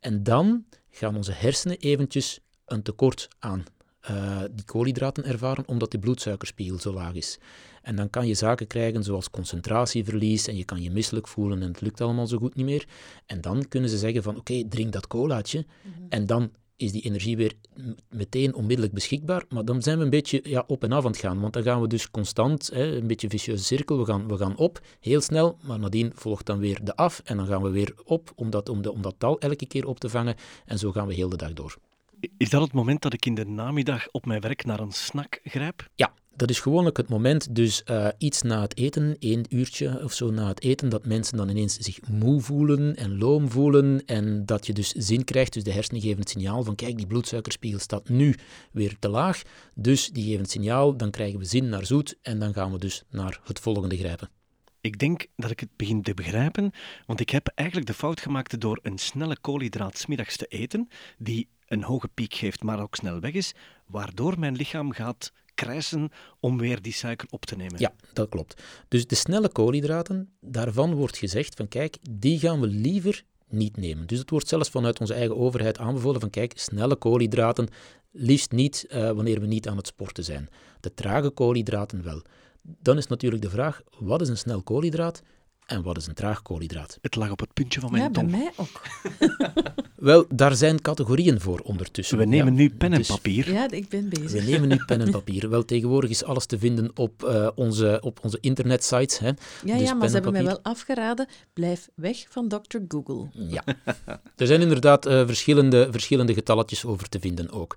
En dan gaan onze hersenen eventjes een tekort aan eh, die koolhydraten ervaren, omdat die bloedsuikerspiegel zo laag is. En dan kan je zaken krijgen zoals concentratieverlies en je kan je misselijk voelen en het lukt allemaal zo goed niet meer. En dan kunnen ze zeggen van oké, drink dat colaatje en dan is die energie weer meteen onmiddellijk beschikbaar. Maar dan zijn we een beetje ja, op en af aan het gaan, want dan gaan we dus constant, hè, een beetje een vicieuze cirkel, we gaan, we gaan op, heel snel, maar nadien volgt dan weer de af en dan gaan we weer op om dat, om, de, om dat tal elke keer op te vangen en zo gaan we heel de dag door. Is dat het moment dat ik in de namiddag op mijn werk naar een snack grijp? Ja, dat is gewoonlijk het moment, dus eh, iets na het eten, één uurtje of zo na het eten, dat mensen dan ineens zich moe voelen en loom voelen en dat je dus zin krijgt. Dus de hersenen geven het signaal van kijk, die bloedsuikerspiegel staat nu weer te laag, dus die geven het signaal, dan krijgen we zin naar zoet en dan gaan we dus naar het volgende grijpen. Ik denk dat ik het begin te begrijpen, want ik heb eigenlijk de fout gemaakt door een snelle koolhydraat 's middags te eten, die een hoge piek geeft, maar ook snel weg is, waardoor mijn lichaam gaat krijsen om weer die suiker op te nemen. Ja, dat klopt. Dus de snelle koolhydraten, daarvan wordt gezegd van kijk, die gaan we liever niet nemen. Dus het wordt zelfs vanuit onze eigen overheid aanbevolen van kijk, snelle koolhydraten liefst niet uh, wanneer we niet aan het sporten zijn. De trage koolhydraten wel. Dan is natuurlijk de vraag, wat is een snel koolhydraat? En wat is een traag koolhydraat? Het lag op het puntje van mijn ja, tong. bij mij ook. [LAUGHS] Wel, daar zijn categorieën voor ondertussen. We nemen Ja, nu pen en dus papier. Ja, ik ben bezig. We nemen nu pen en [LAUGHS] papier. Wel, tegenwoordig is alles te vinden op, eh, onze, op onze internetsites. Hè. Ja, Dus ja, maar ze hebben mij wel afgeraden, blijf weg van Dr. Google. Ja. Er zijn inderdaad eh, verschillende, verschillende getalletjes over te vinden ook.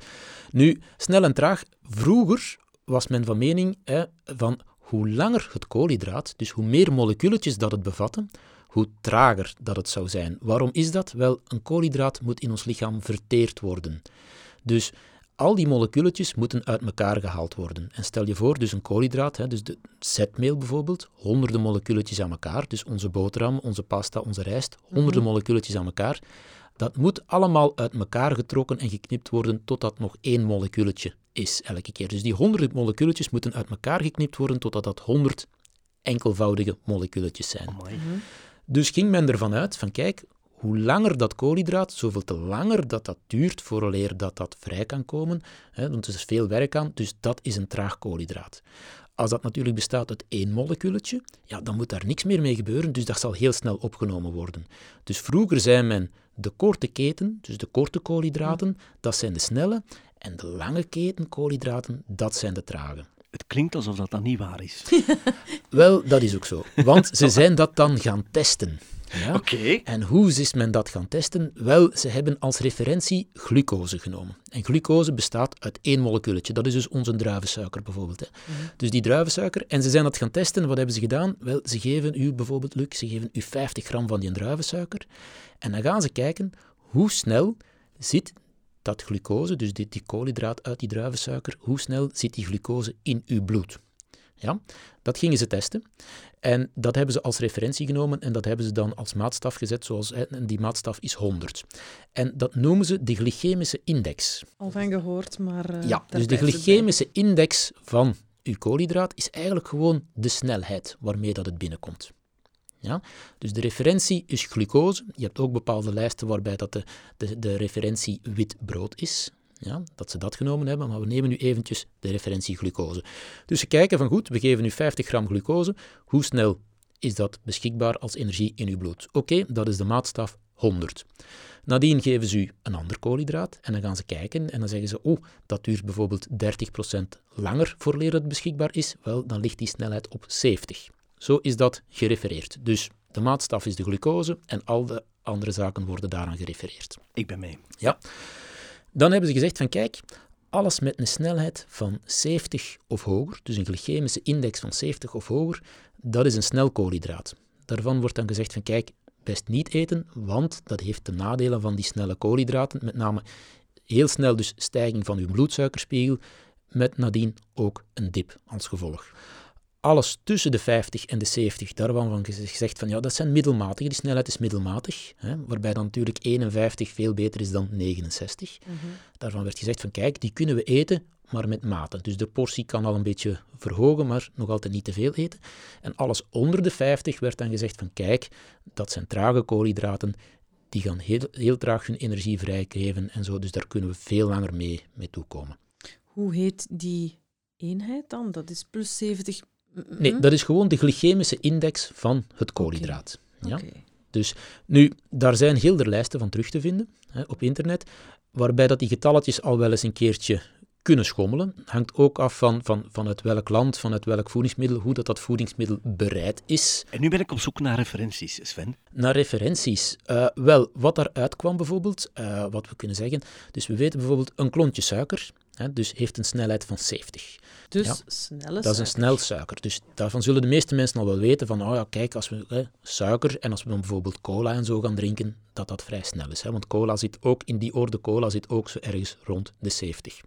Nu, snel en traag. Vroeger was men van mening hè, van hoe langer het koolhydraat, dus hoe meer moleculetjes dat het bevatte, hoe trager dat het zou zijn. Waarom is dat? Wel, een koolhydraat moet in ons lichaam verteerd worden. Dus al die moleculetjes moeten uit elkaar gehaald worden. En stel je voor, dus een koolhydraat, hè, dus de zetmeel bijvoorbeeld, honderden moleculetjes aan elkaar, dus onze boterham, onze pasta, onze rijst, honderden moleculetjes aan elkaar. Dat moet allemaal uit elkaar getrokken en geknipt worden totdat nog één moleculetje is elke keer. Dus die honderden moleculetjes moeten uit elkaar geknipt worden totdat dat honderd enkelvoudige moleculetjes zijn. Amai. Dus ging men ervan uit van kijk, hoe langer dat koolhydraat, zoveel te langer dat dat duurt vooraleer dat dat vrij kan komen, hè, want er is veel werk aan, dus dat is een traag koolhydraat. Als dat natuurlijk bestaat uit één moleculetje, ja, dan moet daar niks meer mee gebeuren, dus dat zal heel snel opgenomen worden. Dus vroeger zei men, de korte keten, dus de korte koolhydraten, dat zijn de snelle, en de lange keten koolhydraten, dat zijn de trage. Het klinkt alsof dat dan niet waar is. [LAUGHS] [LAUGHS] Wel, dat is ook zo, want ze [LAUGHS] zijn dat dan gaan testen. Ja? Oké. En hoe is men dat gaan testen? Wel, ze hebben als referentie glucose genomen. En glucose bestaat uit één moleculetje. Dat is dus onze druivensuiker bijvoorbeeld. Hè. Dus die druivensuiker. En ze zijn dat gaan testen. Wat hebben ze gedaan? Wel, ze geven u bijvoorbeeld, Luc, ze geven u 50 gram van die druivensuiker. En dan gaan ze kijken hoe snel zit dat glucose, dus die, die koolhydraat uit die druivensuiker, hoe snel zit die glucose in uw bloed. Ja, dat gingen ze testen. En dat hebben ze als referentie genomen en dat hebben ze dan als maatstaf gezet, zoals, en die maatstaf is 100. En dat noemen ze de glycemische index. Al van gehoord, maar... eh, ja, dus de bij. glycemische index van uw koolhydraat is eigenlijk gewoon de snelheid waarmee dat het binnenkomt. Ja? Dus de referentie is glucose. Je hebt ook bepaalde lijsten waarbij dat de, de, de referentie wit brood is. Ja, dat ze dat genomen hebben, maar we nemen nu eventjes de referentie glucose. Dus ze kijken van goed, we geven nu 50 gram glucose. Hoe snel is dat beschikbaar als energie in uw bloed? Oké, dat is de maatstaf 100. Nadien geven ze u een ander koolhydraat en dan gaan ze kijken en dan zeggen ze, oh, dat duurt bijvoorbeeld 30% langer voor leer het beschikbaar is. Wel, dan ligt die snelheid op 70. Zo is dat gerefereerd. Dus de maatstaf is de glucose en al de andere zaken worden daaraan gerefereerd. Ik ben mee. Ja. Dan hebben ze gezegd van kijk, alles met een snelheid van 70 of hoger, dus een glycemische index van 70 of hoger, dat is een snel koolhydraat. Daarvan wordt dan gezegd van kijk, best niet eten, want dat heeft de nadelen van die snelle koolhydraten, met name heel snel dus stijging van uw bloedsuikerspiegel, met nadien ook een dip als gevolg alles tussen de 50 en de 70, daarvan van gezegd van ja, dat zijn middelmatige, die snelheid is middelmatig, hè, waarbij dan natuurlijk 51 veel beter is dan 69. Daarvan werd gezegd van kijk, die kunnen we eten, maar met mate. Dus de portie kan al een beetje verhogen, maar nog altijd niet te veel eten. En alles onder de 50 werd dan gezegd van kijk, dat zijn trage koolhydraten, die gaan heel, heel traag hun energie vrijgeven en zo, dus daar kunnen we veel langer mee, mee toekomen. Hoe heet die eenheid dan? Dat is plus 70... Nee, mm. dat is gewoon de glycemische index van het koolhydraat. Ja? Dus nu, daar zijn heel de lijsten van terug te vinden hè, op internet, waarbij dat die getalletjes al wel eens een keertje kunnen schommelen. Hangt ook af van, van, vanuit welk land, vanuit welk voedingsmiddel, hoe dat, dat voedingsmiddel bereid is. En nu ben ik op zoek naar referenties, Sven. Naar referenties. Eh, wel, wat daaruit kwam bijvoorbeeld, eh, wat we kunnen zeggen, dus we weten bijvoorbeeld een klontje suiker, hè, dus heeft een snelheid van 70. Dus Ja. snelle Dat is een suiker. snelsuiker. Dus daarvan zullen de meeste mensen al wel weten van, oh ja, kijk, als we hè, suiker en als we dan bijvoorbeeld cola en zo gaan drinken, dat dat vrij snel is. Hè? Want cola zit ook, in die orde cola zit ook zo ergens rond de 70.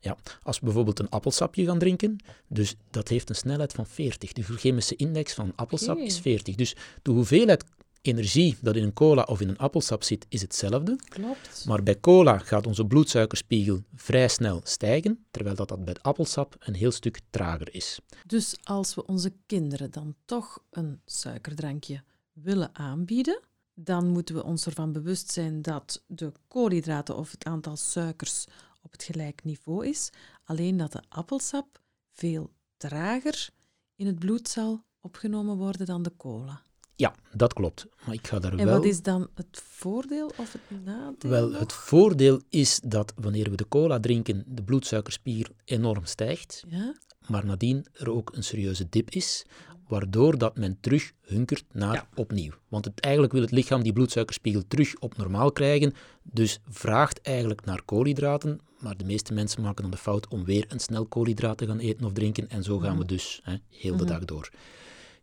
Ja, als we bijvoorbeeld een appelsapje gaan drinken, dus dat heeft een snelheid van 40. De glycemische index van appelsap is 40. Dus de hoeveelheid energie dat in een cola of in een appelsap zit, is hetzelfde. Klopt. Maar bij cola gaat onze bloedsuikerspiegel vrij snel stijgen, terwijl dat, dat bij appelsap een heel stuk trager is. Dus als we onze kinderen dan toch een suikerdrankje willen aanbieden, dan moeten we ons ervan bewust zijn dat de koolhydraten of het aantal suikers op het gelijk niveau is. Alleen dat de appelsap veel trager in het bloed zal opgenomen worden dan de cola. Ja, dat klopt. Maar ik ga daar En wel... wat is dan het voordeel of het nadeel? Wel, nog? het voordeel is dat wanneer we de cola drinken, de bloedsuikerspiegel enorm stijgt, Ja? maar nadien er ook een serieuze dip is, waardoor dat men terug hunkert naar opnieuw. Want het, eigenlijk wil het lichaam die bloedsuikerspiegel terug op normaal krijgen, dus vraagt eigenlijk naar koolhydraten, maar de meeste mensen maken dan de fout om weer een snel koolhydraat te gaan eten of drinken, en zo gaan we dus hè, heel de dag door.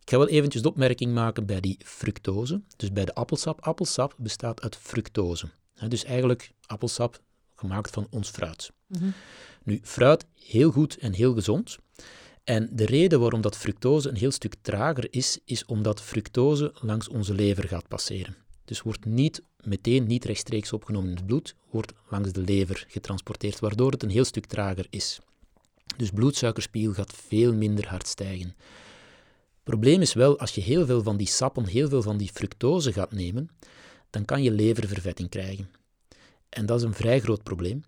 Ik ga wel eventjes de opmerking maken bij die fructose. Dus bij de appelsap. Appelsap bestaat uit fructose. Dus eigenlijk appelsap gemaakt van ons fruit. Nu, fruit heel goed en heel gezond. En de reden waarom dat fructose een heel stuk trager is, is omdat fructose langs onze lever gaat passeren. Dus wordt niet meteen, niet rechtstreeks opgenomen in het bloed, wordt langs de lever getransporteerd, waardoor het een heel stuk trager is. Dus bloedsuikerspiegel gaat veel minder hard stijgen. Probleem is wel, als je heel veel van die sappen, heel veel van die fructose gaat nemen, dan kan je leververvetting krijgen. En dat is een vrij groot probleem,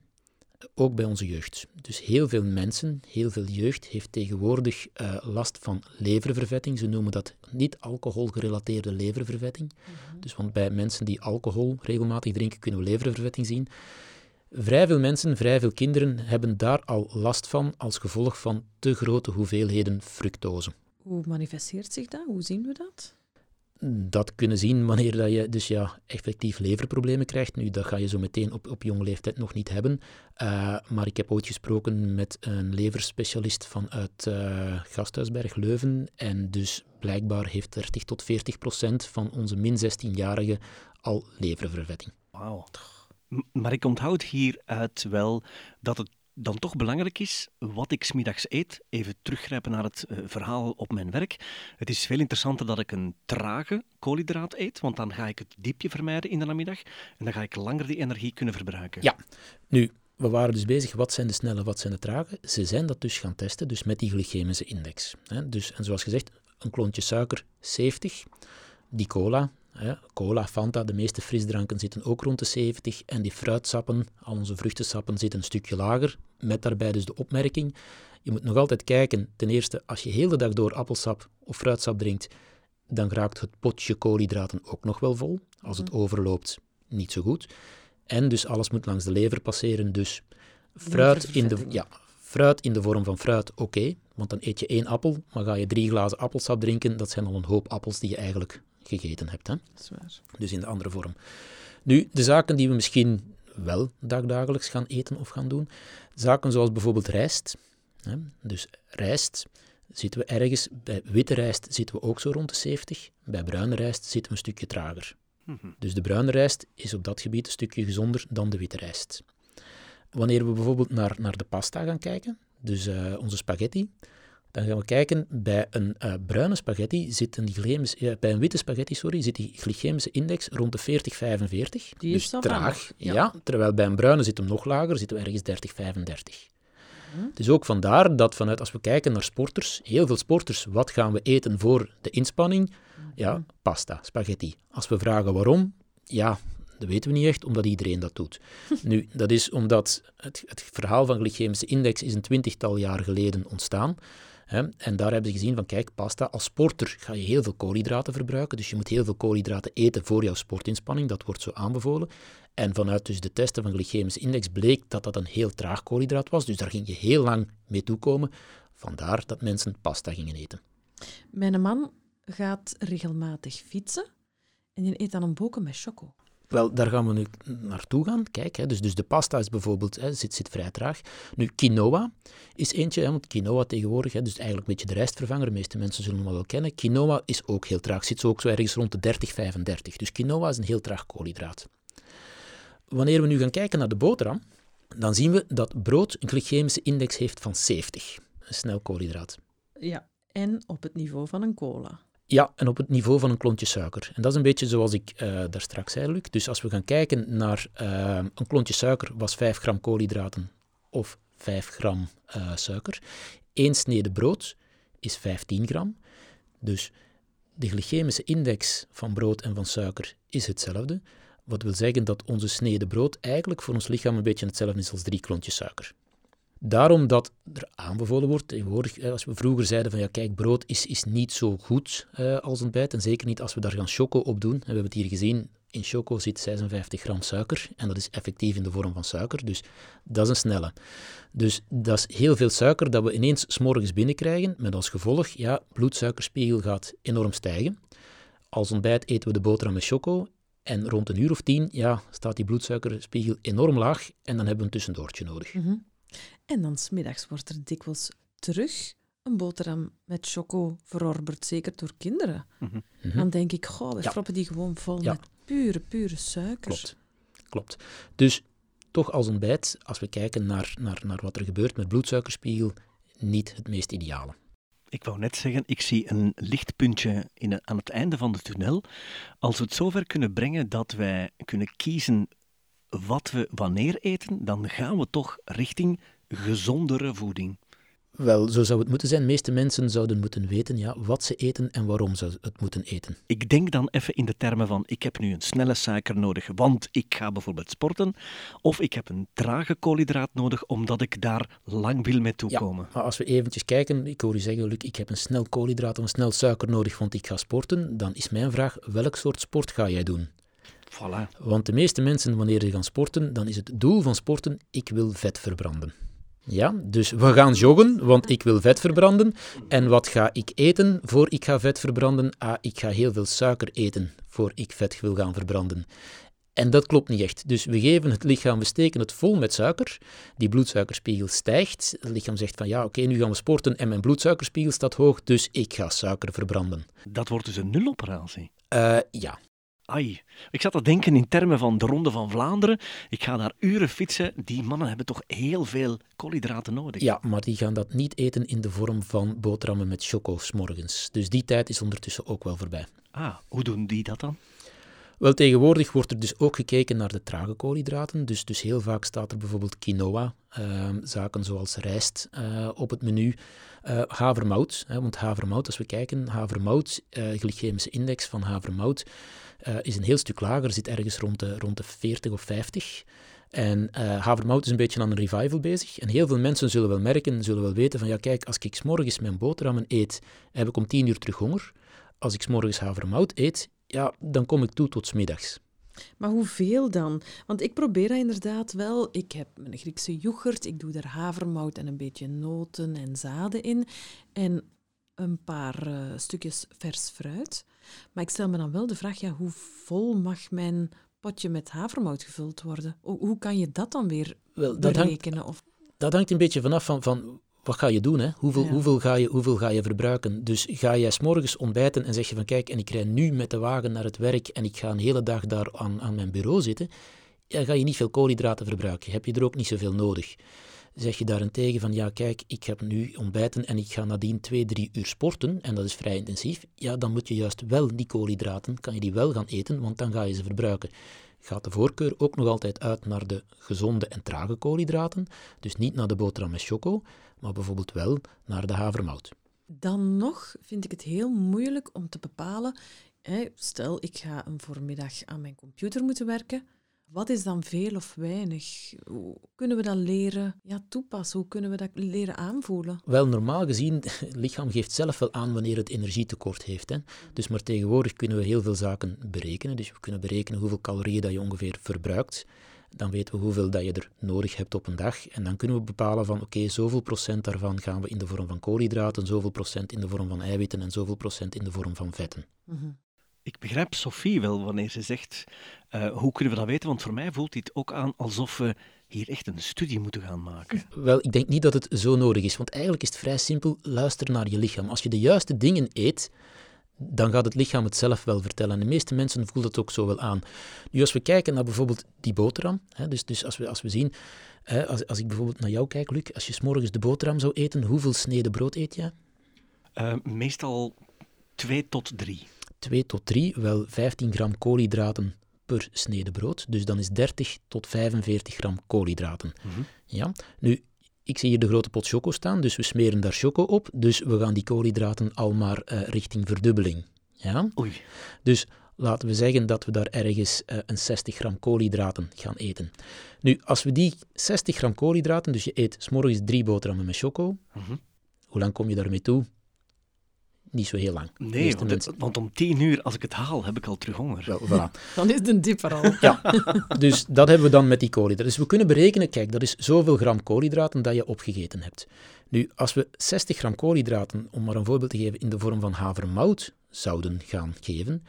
ook bij onze jeugd. Dus heel veel mensen, heel veel jeugd heeft tegenwoordig eh, last van leververvetting. Ze noemen dat niet alcoholgerelateerde leververvetting. Dus want bij mensen die alcohol regelmatig drinken, kunnen we leververvetting zien. Vrij veel mensen, vrij veel kinderen hebben daar al last van als gevolg van te grote hoeveelheden fructose. Hoe manifesteert zich dat? Hoe zien we dat? dat kunnen zien wanneer dat je dus ja, effectief leverproblemen krijgt. Nu, dat ga je zo meteen op, op jonge leeftijd nog niet hebben. Uh, maar ik heb ooit gesproken met een leverspecialist vanuit uh, Gasthuisberg Leuven. En dus blijkbaar heeft 30 tot 40 procent van onze min 16-jarigen al leververvetting. Wauw. Maar ik onthoud hieruit wel dat het dan toch belangrijk is wat ik smiddags eet. Even teruggrijpen naar het uh, verhaal op mijn werk. Het is veel interessanter dat ik een trage koolhydraat eet, want dan ga ik het diepje vermijden in de namiddag en dan ga ik langer die energie kunnen verbruiken. Ja, nu, we waren dus bezig, wat zijn de snelle, wat zijn de trage? Ze zijn dat dus gaan testen, dus met die glycemische index. Hè? Dus, en zoals gezegd, een klontje suiker 70, die cola, hè? cola, Fanta, de meeste frisdranken zitten ook rond de 70 en die fruitsappen, al onze vruchtensappen, zitten een stukje lager, met daarbij dus de opmerking, je moet nog altijd kijken, ten eerste, als je heel de dag door appelsap of fruitsap drinkt, dan raakt het potje koolhydraten ook nog wel vol. Als het overloopt, niet zo goed. En dus alles moet langs de lever passeren. Dus fruit in de, ja, fruit in de vorm van fruit, oké. Okay, want dan eet je één appel, maar ga je drie glazen appelsap drinken, dat zijn al een hoop appels die je eigenlijk gegeten hebt. Hè? Dat is waar. Dus in de andere vorm. Nu, de zaken die we misschien wel dagdagelijks gaan eten of gaan doen, zaken zoals bijvoorbeeld rijst. Hè? Dus rijst zitten we ergens, bij witte rijst zitten we ook zo rond de 70, bij bruine rijst zitten we een stukje trager. Dus de bruine rijst is op dat gebied een stukje gezonder dan de witte rijst. Wanneer we bijvoorbeeld naar, naar de pasta gaan kijken, dus uh, onze spaghetti, dan gaan we kijken, bij een uh, bruine spaghetti zit een glycemische, uh, bij een witte spaghetti, sorry, zit die glycemische index rond de 40, 45. Die dus is dan traag, ja. ja. Terwijl bij een bruine zit hem nog lager, zitten we ergens 30, 35. Dus ook vandaar dat vanuit, als we kijken naar sporters, heel veel sporters, wat gaan we eten voor de inspanning? Ja, pasta, spaghetti. Als we vragen waarom, ja, dat weten we niet echt, omdat iedereen dat doet. [LAUGHS] nu, dat is omdat het, het verhaal van glycemische index is een twintigtal jaar geleden ontstaan. En daar hebben ze gezien van, kijk, pasta, als sporter ga je heel veel koolhydraten verbruiken, dus je moet heel veel koolhydraten eten voor jouw sportinspanning, dat wordt zo aanbevolen. En vanuit dus de testen van glycemische index bleek dat dat een heel traag koolhydraat was, dus daar ging je heel lang mee toekomen. Vandaar dat mensen pasta gingen eten. Mijn man gaat regelmatig fietsen en je eet dan een boken met choco. Wel, daar gaan we nu naartoe gaan. Kijk, hè, dus, dus de pasta is bijvoorbeeld, hè, zit, zit vrij traag. Nu, quinoa is eentje, hè, want quinoa tegenwoordig, hè, dus eigenlijk een beetje de rijstvervanger, de meeste mensen zullen hem wel kennen. Quinoa is ook heel traag, zit zo ook zo ergens rond de 30, 35. Dus quinoa is een heel traag koolhydraat. Wanneer we nu gaan kijken naar de boterham, dan zien we dat brood een glycemische index heeft van 70. Een snel koolhydraat. Ja, en op het niveau van een cola. Ja, en op het niveau van een klontje suiker. En dat is een beetje zoals ik uh, daar straks zei, Luc. Dus als we gaan kijken naar uh, een klontje suiker was 5 gram koolhydraten of 5 gram uh, suiker. Eén snede brood is 15 gram. Dus de glycemische index van brood en van suiker is hetzelfde. Wat wil zeggen dat onze snede brood eigenlijk voor ons lichaam een beetje hetzelfde is als drie klontjes suiker. Daarom dat er aanbevolen wordt, als we vroeger zeiden van ja kijk, brood is, is niet zo goed uh, als ontbijt en zeker niet als we daar gaan choco op doen. En we hebben het hier gezien, in choco zit 56 gram suiker en dat is effectief in de vorm van suiker, dus dat is een snelle. Dus dat is heel veel suiker dat we ineens s'morgens binnenkrijgen, met als gevolg, ja, bloedsuikerspiegel gaat enorm stijgen. Als ontbijt eten we de boterham met choco en rond een uur of tien ja, staat die bloedsuikerspiegel enorm laag en dan hebben we een tussendoortje nodig. -hmm. En dan smiddags wordt er dikwijls terug een boterham met choco verorberd, zeker door kinderen. Mm -hmm. Dan denk ik, goh, we ja. proppen die gewoon vol ja. met pure, pure suiker. Klopt, klopt. Dus toch als ontbijt, als we kijken naar, naar, naar wat er gebeurt met bloedsuikerspiegel, niet het meest ideale. Ik wou net zeggen, ik zie een lichtpuntje in, aan het einde van de tunnel. Als we het zover kunnen brengen dat wij kunnen kiezen wat we wanneer eten, dan gaan we toch richting gezondere voeding. Wel, zo zou het moeten zijn. De meeste mensen zouden moeten weten ja, wat ze eten en waarom ze het moeten eten. Ik denk dan even in de termen van ik heb nu een snelle suiker nodig, want ik ga bijvoorbeeld sporten. Of ik heb een trage koolhydraat nodig, omdat ik daar lang wil mee toekomen. Ja, maar als we eventjes kijken, ik hoor u zeggen, Luc, ik heb een snel koolhydraat of een snel suiker nodig, want ik ga sporten. Dan is mijn vraag, welk soort sport ga jij doen? Voilà. Want de meeste mensen, wanneer ze gaan sporten, dan is het doel van sporten, ik wil vet verbranden. Ja, dus we gaan joggen, want ik wil vet verbranden. En wat ga ik eten voor ik ga vet verbranden? Ah, ik ga heel veel suiker eten voor ik vet wil gaan verbranden. En dat klopt niet echt. Dus we geven het lichaam, we steken het vol met suiker. Die bloedsuikerspiegel stijgt. Het lichaam zegt van ja, oké, nu gaan we sporten en mijn bloedsuikerspiegel staat hoog, dus ik ga suiker verbranden. Dat wordt dus een nuloperatie? Uh, ja, Ai, ik zat te denken in termen van de Ronde van Vlaanderen. Ik ga daar uren fietsen. Die mannen hebben toch heel veel koolhydraten nodig? Ja, maar die gaan dat niet eten in de vorm van boterhammen met choco's morgens. Dus die tijd is ondertussen ook wel voorbij. Ah, hoe doen die dat dan? Wel, tegenwoordig wordt er dus ook gekeken naar de trage koolhydraten. Dus, dus heel vaak staat er bijvoorbeeld quinoa, uh, zaken zoals rijst uh, op het menu. Uh, havermout, hè, want havermout, als we kijken, havermout, uh, glycemische index van havermout is een heel stuk lager, zit ergens rond de, rond de 40 of 50. En havermout is een beetje aan een revival bezig. En heel veel mensen zullen wel merken, zullen wel weten van ja kijk, als ik s morgens mijn boterhammen eet, heb ik om 10 uur terug honger. Als ik s morgens havermout eet, ja, dan kom ik toe tot s middags. Maar hoeveel dan? Want ik probeer dat inderdaad wel. Ik heb een Griekse yoghurt, ik doe er havermout en een beetje noten en zaden in. En een paar uh, stukjes vers fruit. Maar ik stel me dan wel de vraag, ja, hoe vol mag mijn potje met havermout gevuld worden? Hoe, hoe kan je dat dan weer wel, dat berekenen? Hangt, of... Dat hangt een beetje vanaf van, van wat ga je doen? Hè? Hoeveel, hoeveel, ga je, hoeveel ga je verbruiken? Dus ga jij s'morgens ontbijten en zeg je van kijk, en ik rij nu met de wagen naar het werk en ik ga een hele dag daar aan, aan mijn bureau zitten, dan ga je niet veel koolhydraten verbruiken. Heb je er ook niet zoveel nodig. Zeg je daarentegen van ja, kijk, ik heb nu ontbijten en ik ga nadien twee, drie uur sporten en dat is vrij intensief, ja, dan moet je juist wel die koolhydraten, kan je die wel gaan eten, want dan ga je ze verbruiken. Gaat de voorkeur ook nog altijd uit naar de gezonde en trage koolhydraten, dus niet naar de boterham met choco, maar bijvoorbeeld wel naar de havermout. Dan nog vind ik het heel moeilijk om te bepalen, hè, stel ik ga een voormiddag aan mijn computer moeten werken, wat is dan veel of weinig? Hoe kunnen we dat leren ja, toepassen? Hoe kunnen we dat leren aanvoelen? Wel, normaal gezien, het lichaam geeft zelf wel aan wanneer het energietekort heeft. Hè. Dus maar tegenwoordig kunnen we heel veel zaken berekenen. Dus we kunnen berekenen hoeveel calorieën dat je ongeveer verbruikt. Dan weten we hoeveel dat je er nodig hebt op een dag. En dan kunnen we bepalen van oké, zoveel procent daarvan gaan we in de vorm van koolhydraten, zoveel procent in de vorm van eiwitten en zoveel procent in de vorm van vetten. Mm ik begrijp Sophie wel wanneer ze zegt, uh, hoe kunnen we dat weten? Want voor mij voelt dit ook aan alsof we hier echt een studie moeten gaan maken. Wel, ik denk niet dat het zo nodig is, want eigenlijk is het vrij simpel, luister naar je lichaam. Als je de juiste dingen eet, dan gaat het lichaam het zelf wel vertellen. En de meeste mensen voelen het ook zo wel aan. Nu, als we kijken naar bijvoorbeeld die boterham, hè, dus, dus als, we, als we zien, hè, als, als ik bijvoorbeeld naar jou kijk, Luc, als je s'morgens de boterham zou eten, hoeveel sneden brood eet je? Uh, meestal twee tot drie. 2 tot 3, wel 15 gram koolhydraten per snede brood. Dus dan is 30 tot 45 gram koolhydraten. Mhm. ja? Nu, ik zie hier de grote pot choco staan, dus we smeren daar choco op. Dus we gaan die koolhydraten al maar uh, richting verdubbeling. Ja? Oei. Dus laten we zeggen dat we daar ergens uh, een 60 gram koolhydraten gaan eten. Nu, als we die 60 gram koolhydraten, dus je eet s'morgens drie boterhammen met choco, Mhm. hoe lang kom je daarmee toe? Niet zo heel lang. Nee, want, om tien uur, als ik het haal, heb ik al terug honger. Wel, voilà. [LAUGHS] Dan is het een dip er al. [LAUGHS] Ja, [LAUGHS] dus dat hebben we dan met die koolhydraten. Dus we kunnen berekenen, kijk, dat is zoveel gram koolhydraten dat je opgegeten hebt. Nu, als we 60 gram koolhydraten, om maar een voorbeeld te geven, in de vorm van havermout zouden gaan geven,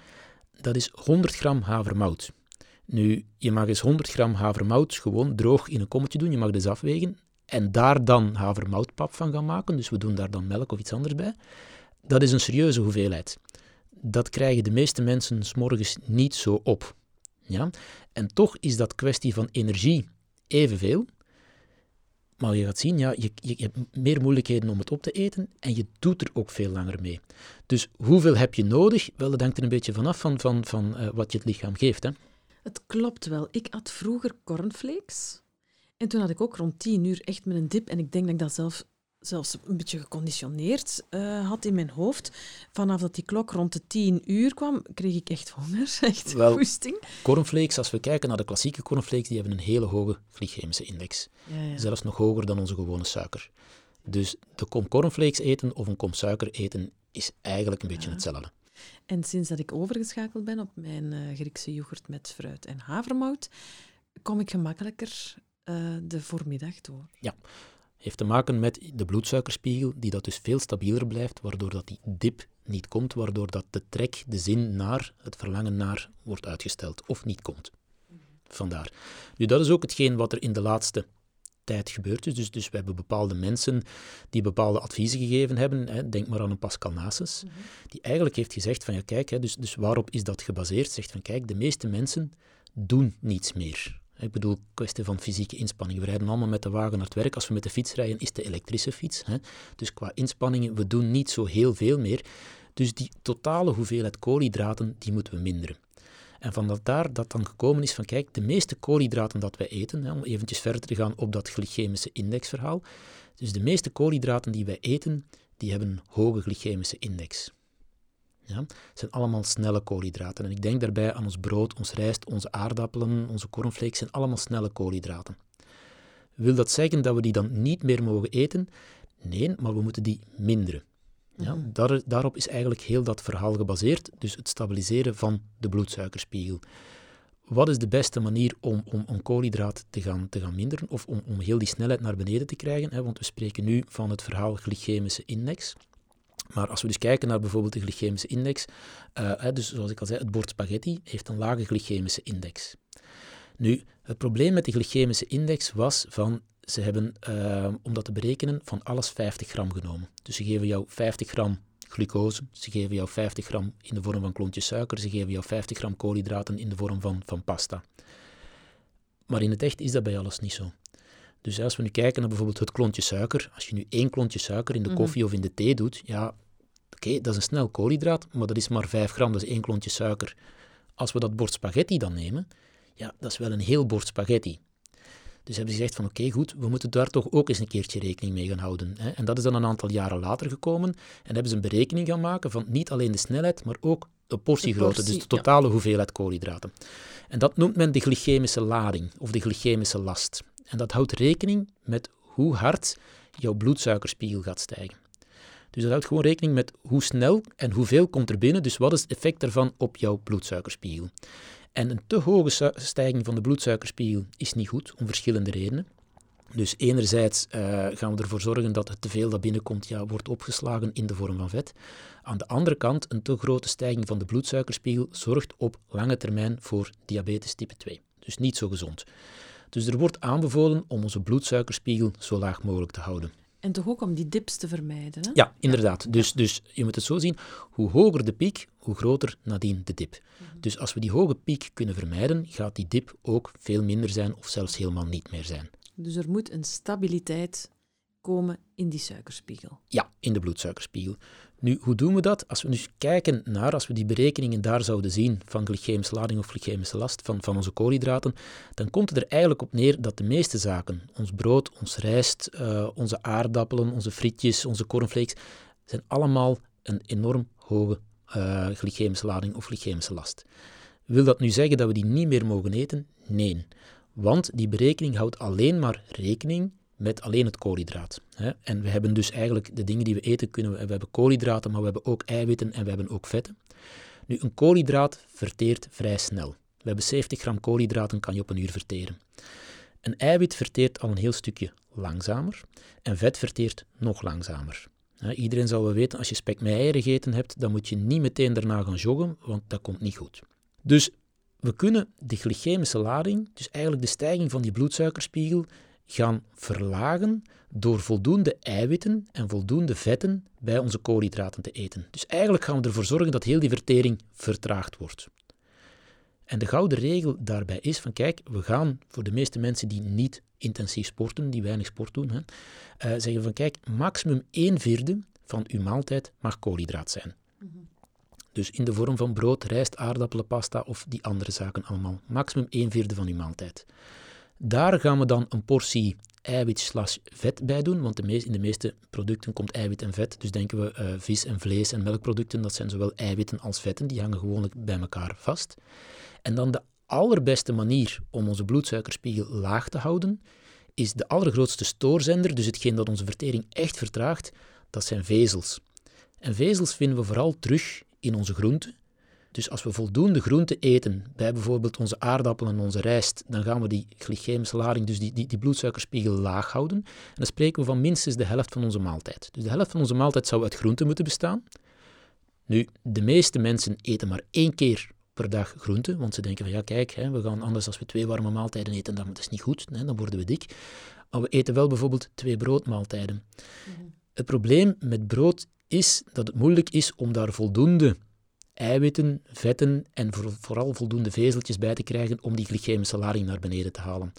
dat is 100 gram havermout. Nu, je mag eens 100 gram havermout gewoon droog in een kommetje doen, je mag dus afwegen, en daar dan havermoutpap van gaan maken, dus we doen daar dan melk of iets anders bij. Dat is een serieuze hoeveelheid. Dat krijgen de meeste mensen morgens niet zo op. Ja? En toch is dat kwestie van energie evenveel. Maar je gaat zien, ja, je, je, hebt meer moeilijkheden om het op te eten en je doet er ook veel langer mee. Dus hoeveel heb je nodig? Wel, dat hangt er een beetje vanaf van, van, van eh, wat je het lichaam geeft. Hè? Het klopt wel. Ik had vroeger cornflakes. En toen had ik ook rond 10 uur echt met een dip. En ik denk dat ik dat zelf, zelfs een beetje geconditioneerd eh, had in mijn hoofd. Vanaf dat die klok rond de 10 uur kwam, kreeg ik echt honger. [LAUGHS] Echt Wel- goesting. Cornflakes, als we kijken naar de klassieke cornflakes, die hebben een hele hoge glycemische index. Ja, ja. Zelfs nog hoger dan onze gewone suiker. Dus de kom cornflakes eten of een kom suiker eten is eigenlijk een beetje hetzelfde. En sinds dat ik overgeschakeld ben op mijn eh, Griekse yoghurt met fruit en havermout, kom ik gemakkelijker eh, de voormiddag door. Heeft te maken met de bloedsuikerspiegel, die dat dus veel stabieler blijft, waardoor dat die dip niet komt, waardoor dat de trek, de zin naar, het verlangen naar, wordt uitgesteld of niet komt. Vandaar. Nu, dat is ook hetgeen wat er in de laatste tijd gebeurd is. Dus, dus we hebben bepaalde mensen die bepaalde adviezen gegeven hebben. Hè, denk maar aan een Pascal Nasus, die eigenlijk heeft gezegd van, ja kijk, hè, dus, dus waarop is dat gebaseerd? Zegt van, kijk, de meeste mensen doen niets meer. Ik bedoel, kwestie van fysieke inspanning. We rijden allemaal met de wagen naar het werk. Als we met de fiets rijden, is de elektrische fiets. Hè? Dus qua inspanningen, we doen niet zo heel veel meer. Dus die totale hoeveelheid koolhydraten, die moeten we minderen. En van daar dat dan gekomen is van, kijk, de meeste koolhydraten dat wij eten, hè, om eventjes verder te gaan op dat glycemische indexverhaal, dus de meeste koolhydraten die wij eten, die hebben een hoge glycemische index. Ja, het zijn allemaal snelle koolhydraten. En ik denk daarbij aan ons brood, ons rijst, onze aardappelen, onze cornflakes zijn allemaal snelle koolhydraten. Wil dat zeggen dat we die dan niet meer mogen eten? Nee, maar we moeten die minderen. Ja, daar, daarop is eigenlijk heel dat verhaal gebaseerd, dus het stabiliseren van de bloedsuikerspiegel. Wat is de beste manier om, om, om koolhydraten te gaan, te gaan minderen, of om, om heel die snelheid naar beneden te krijgen? Hè? Want we spreken nu van het verhaal glycemische index. Maar als we dus kijken naar bijvoorbeeld de glycemische index, eh, dus zoals ik al zei, het bord spaghetti heeft een lage glycemische index. Nu, het probleem met de glycemische index was van, ze hebben, eh, om dat te berekenen, van alles 50 gram genomen. Dus ze geven jou 50 gram glucose, ze geven jou 50 gram in de vorm van klontjes suiker, ze geven jou 50 gram koolhydraten in de vorm van, van pasta. Maar in het echt is dat bij alles niet zo. Dus als we nu kijken naar bijvoorbeeld het klontje suiker, als je nu één klontje suiker in de koffie of in de thee doet, ja, oké, dat is een snel koolhydraat, maar dat is maar 5 gram, dat is één klontje suiker. Als we dat bord spaghetti dan nemen, ja, dat is wel een heel bord spaghetti. Dus hebben ze gezegd van oké, goed, we moeten daar toch ook eens een keertje rekening mee gaan houden. Hè? En dat is dan een aantal jaren later gekomen. En hebben ze een berekening gaan maken van niet alleen de snelheid, maar ook de portiegrootte, portie, dus de totale hoeveelheid koolhydraten. En dat noemt men de glycemische lading of de glycemische last. En dat houdt rekening met hoe hard jouw bloedsuikerspiegel gaat stijgen. Dus dat houdt gewoon rekening met hoe snel en hoeveel komt er binnen, dus wat is het effect daarvan op jouw bloedsuikerspiegel. En een te hoge stijging van de bloedsuikerspiegel is niet goed, om verschillende redenen. Dus enerzijds eh, gaan we ervoor zorgen dat het teveel dat binnenkomt ja, wordt opgeslagen in de vorm van vet. Aan de andere kant, een te grote stijging van de bloedsuikerspiegel zorgt op lange termijn voor diabetes type 2. Dus niet zo gezond. Dus er wordt aanbevolen om onze bloedsuikerspiegel zo laag mogelijk te houden. En toch ook om die dips te vermijden. Hè? Ja, inderdaad. Dus, dus je moet het zo zien, hoe hoger de piek, hoe groter nadien de dip. Dus als we die hoge piek kunnen vermijden, gaat die dip ook veel minder zijn of zelfs helemaal niet meer zijn. Dus er moet een stabiliteit komen in die suikerspiegel. Ja, in de bloedsuikerspiegel. Nu, hoe doen we dat? Als we dus kijken naar, als we die berekeningen daar zouden zien van glycemische lading of glycemische last van, van onze koolhydraten, dan komt het er eigenlijk op neer dat de meeste zaken, ons brood, ons rijst, eh, onze aardappelen, onze frietjes, onze cornflakes, zijn allemaal een enorm hoge uh, glycemische lading of glycemische last. Wil dat nu zeggen dat we die niet meer mogen eten? Nee. Want die berekening houdt alleen maar rekening met alleen het koolhydraat. En we hebben dus eigenlijk de dingen die we eten kunnen we, we hebben koolhydraten, maar we hebben ook eiwitten en we hebben ook vetten. Nu, een koolhydraat verteert vrij snel. We hebben 70 gram koolhydraten kan je op een uur verteren. Een eiwit verteert al een heel stukje langzamer en vet verteert nog langzamer. iedereen zal wel weten, als je spek met eieren gegeten hebt, dan moet je niet meteen daarna gaan joggen, want dat komt niet goed. Dus we kunnen de glycemische lading, dus eigenlijk de stijging van die bloedsuikerspiegel, gaan verlagen door voldoende eiwitten en voldoende vetten bij onze koolhydraten te eten. Dus eigenlijk gaan we ervoor zorgen dat heel die vertering vertraagd wordt. En de gouden regel daarbij is van kijk, we gaan voor de meeste mensen die niet intensief sporten, die weinig sport doen, hè, uh, zeggen van kijk, maximum 1 vierde van uw maaltijd mag koolhydraat zijn. Dus in de vorm van brood, rijst, aardappelen, pasta of die andere zaken allemaal. Maximum 1 vierde van uw maaltijd. Daar gaan we dan een portie eiwit slash vet bij doen, want de in de meeste producten komt eiwit en vet. Dus denken we uh, vis en vlees en melkproducten, dat zijn zowel eiwitten als vetten, die hangen gewoonlijk bij elkaar vast. En dan de allerbeste manier om onze bloedsuikerspiegel laag te houden, is de allergrootste stoorzender, dus hetgeen dat onze vertering echt vertraagt, dat zijn vezels. En vezels vinden we vooral terug in onze groenten. Dus als we voldoende groenten eten, bij bijvoorbeeld onze aardappelen en onze rijst, dan gaan we die glycemische lading, dus die, die, die bloedsuikerspiegel laag houden. En dan spreken we van minstens de helft van onze maaltijd. Dus de helft van onze maaltijd zou uit groenten moeten bestaan. Nu, de meeste mensen eten maar één keer per dag groenten, want ze denken van ja kijk, hè, we gaan anders als we twee warme maaltijden eten, dan, dat is niet goed, hè, dan worden we dik. Maar we eten wel bijvoorbeeld twee broodmaaltijden. Mhm. Het probleem met brood is dat het moeilijk is om daar voldoende eiwitten, vetten en vooral voldoende vezeltjes bij te krijgen om die glycemische lading naar beneden te halen.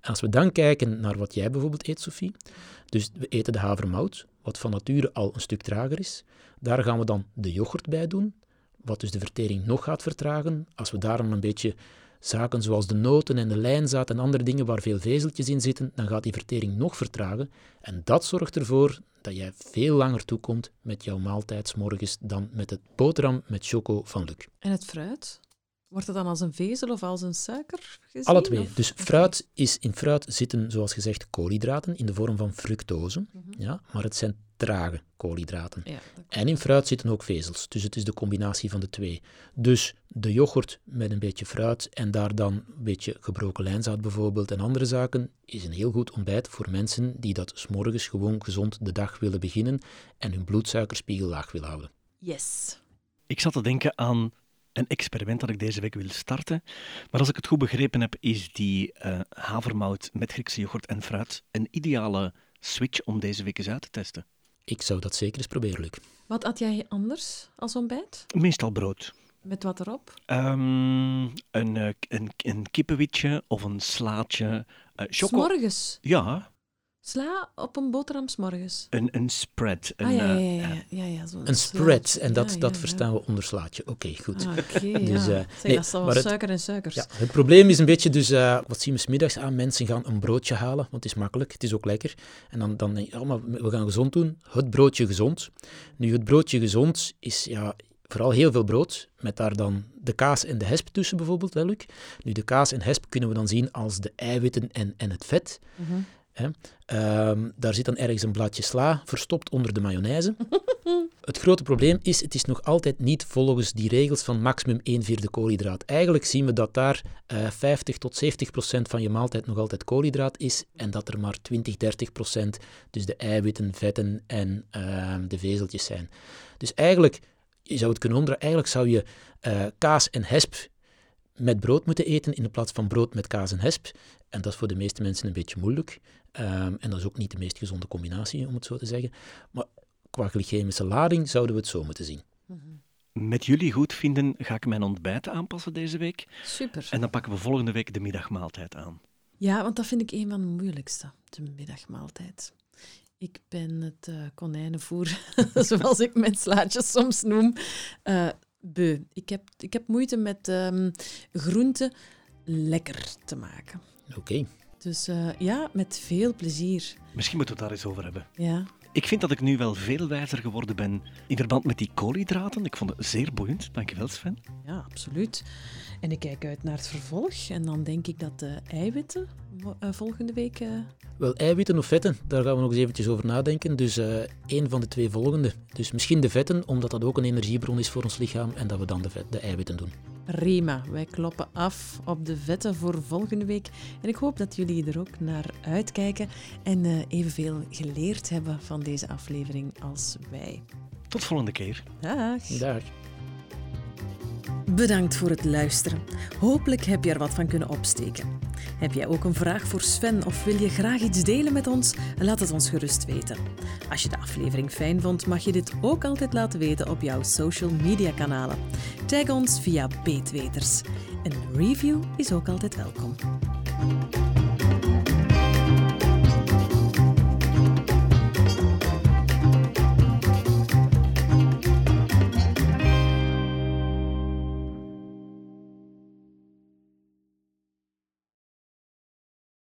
En als we dan kijken naar wat jij bijvoorbeeld eet, Sophie, dus we eten de havermout, wat van nature al een stuk trager is. Daar gaan we dan de yoghurt bij doen, wat dus de vertering nog gaat vertragen. Als we daar een beetje zaken zoals de noten en de lijnzaad en andere dingen waar veel vezeltjes in zitten, dan gaat die vertering nog vertragen. En dat zorgt ervoor dat jij veel langer toekomt met jouw maaltijd morgens dan met het boterham met choco van Luc. En het fruit? Wordt het dan als een vezel of als een suiker gezien? Alle twee. Dus fruit is, in fruit zitten, zoals gezegd, koolhydraten in de vorm van fructose. Mhm. ja, maar het zijn trage koolhydraten. Ja, en in fruit zitten ook vezels, dus het is de combinatie van de twee. Dus de yoghurt met een beetje fruit en daar dan een beetje gebroken lijnzaad bijvoorbeeld en andere zaken, is een heel goed ontbijt voor mensen die dat s'morgens gewoon gezond de dag willen beginnen en hun bloedsuikerspiegel laag willen houden. Yes. Ik zat te denken aan een experiment dat ik deze week wil starten. Maar als ik het goed begrepen heb, is die uh, havermout met Griekse yoghurt en fruit een ideale switch om deze week eens uit te testen. Ik zou dat zeker eens proberen, Luc. Wat had jij anders als ontbijt? Meestal brood. Met wat erop? Um, een, eh, een, een kippenwitje of een slaatje. Uh, choco. Morgens? Ja. Sla op een boterham morgens. Een, een spread. Een, ah, ja, ja, ja. ja, ja, ja een spread, en dat, dat verstaan we onder slaatje. Oké, goed. Ah, Oké, [LAUGHS] dus, uh, nee, dat is wel suiker en suikers. Ja, het probleem is een beetje, dus, uh, wat zien we smiddags aan? Mensen gaan een broodje halen, want het is makkelijk, het is ook lekker. En dan, dan denk je, oh, maar we gaan gezond doen. Het broodje gezond. Nu, het broodje gezond is ja, vooral heel veel brood, met daar dan de kaas en de hesp tussen bijvoorbeeld, hè, Luc. Nu, de kaas en hesp kunnen we dan zien als de eiwitten en, en het vet. Mm Hè. Ehm, daar zit dan ergens een blaadje sla verstopt onder de mayonaise. [LAUGHS] Het grote probleem is, het is nog altijd niet volgens die regels van maximum 1 vierde koolhydraat. Eigenlijk zien we dat daar uh, eh, 50 tot 70 procent van je maaltijd nog altijd koolhydraat is en dat er maar 20, 30 procent dus de eiwitten, vetten en uh, de vezeltjes zijn. Dus eigenlijk, je zou het kunnen omdraaien, eigenlijk zou je uh, kaas en hesp met brood moeten eten in plaats van brood met kaas en hesp. En dat is voor de meeste mensen een beetje moeilijk. Um, en dat is ook niet de meest gezonde combinatie, om het zo te zeggen. Maar qua glycemische lading zouden we het zo moeten zien. Met jullie goed vinden ga ik mijn ontbijt aanpassen deze week. Super. En dan pakken we volgende week de middagmaaltijd aan. Ja, want dat vind ik een van de moeilijkste, de middagmaaltijd. Ik ben het uh, konijnenvoer, [LAUGHS] zoals ik mijn slaatjes soms noem, uh, beu. Ik heb, ik heb moeite met um, groenten lekker te maken. Oké. Dus uh, ja, met veel plezier. Misschien moeten we het daar eens over hebben. Ja. Ik vind dat ik nu wel veel wijzer geworden ben in verband met die koolhydraten. Ik vond het zeer boeiend. Dankjewel, Sven. Ja, absoluut. En ik kijk uit naar het vervolg. En dan denk ik dat de eiwitten volgende week... Uh... Wel, eiwitten of vetten, daar gaan we nog eens eventjes over nadenken. Dus uh, één van de twee volgende. Dus misschien de vetten, omdat dat ook een energiebron is voor ons lichaam en dat we dan de, vet, de eiwitten doen. Prima, wij kloppen af op de vetten voor volgende week. En ik hoop dat jullie er ook naar uitkijken en uh, evenveel geleerd hebben van deze aflevering als wij. Tot volgende keer. Dag. Dag. Bedankt voor het luisteren. Hopelijk heb je er wat van kunnen opsteken. Heb jij ook een vraag voor Sven of wil je graag iets delen met ons? Laat het ons gerust weten. Als je de aflevering fijn vond, mag je dit ook altijd laten weten op jouw social media kanalen. Tag ons via Beetweters. Een review is ook altijd welkom.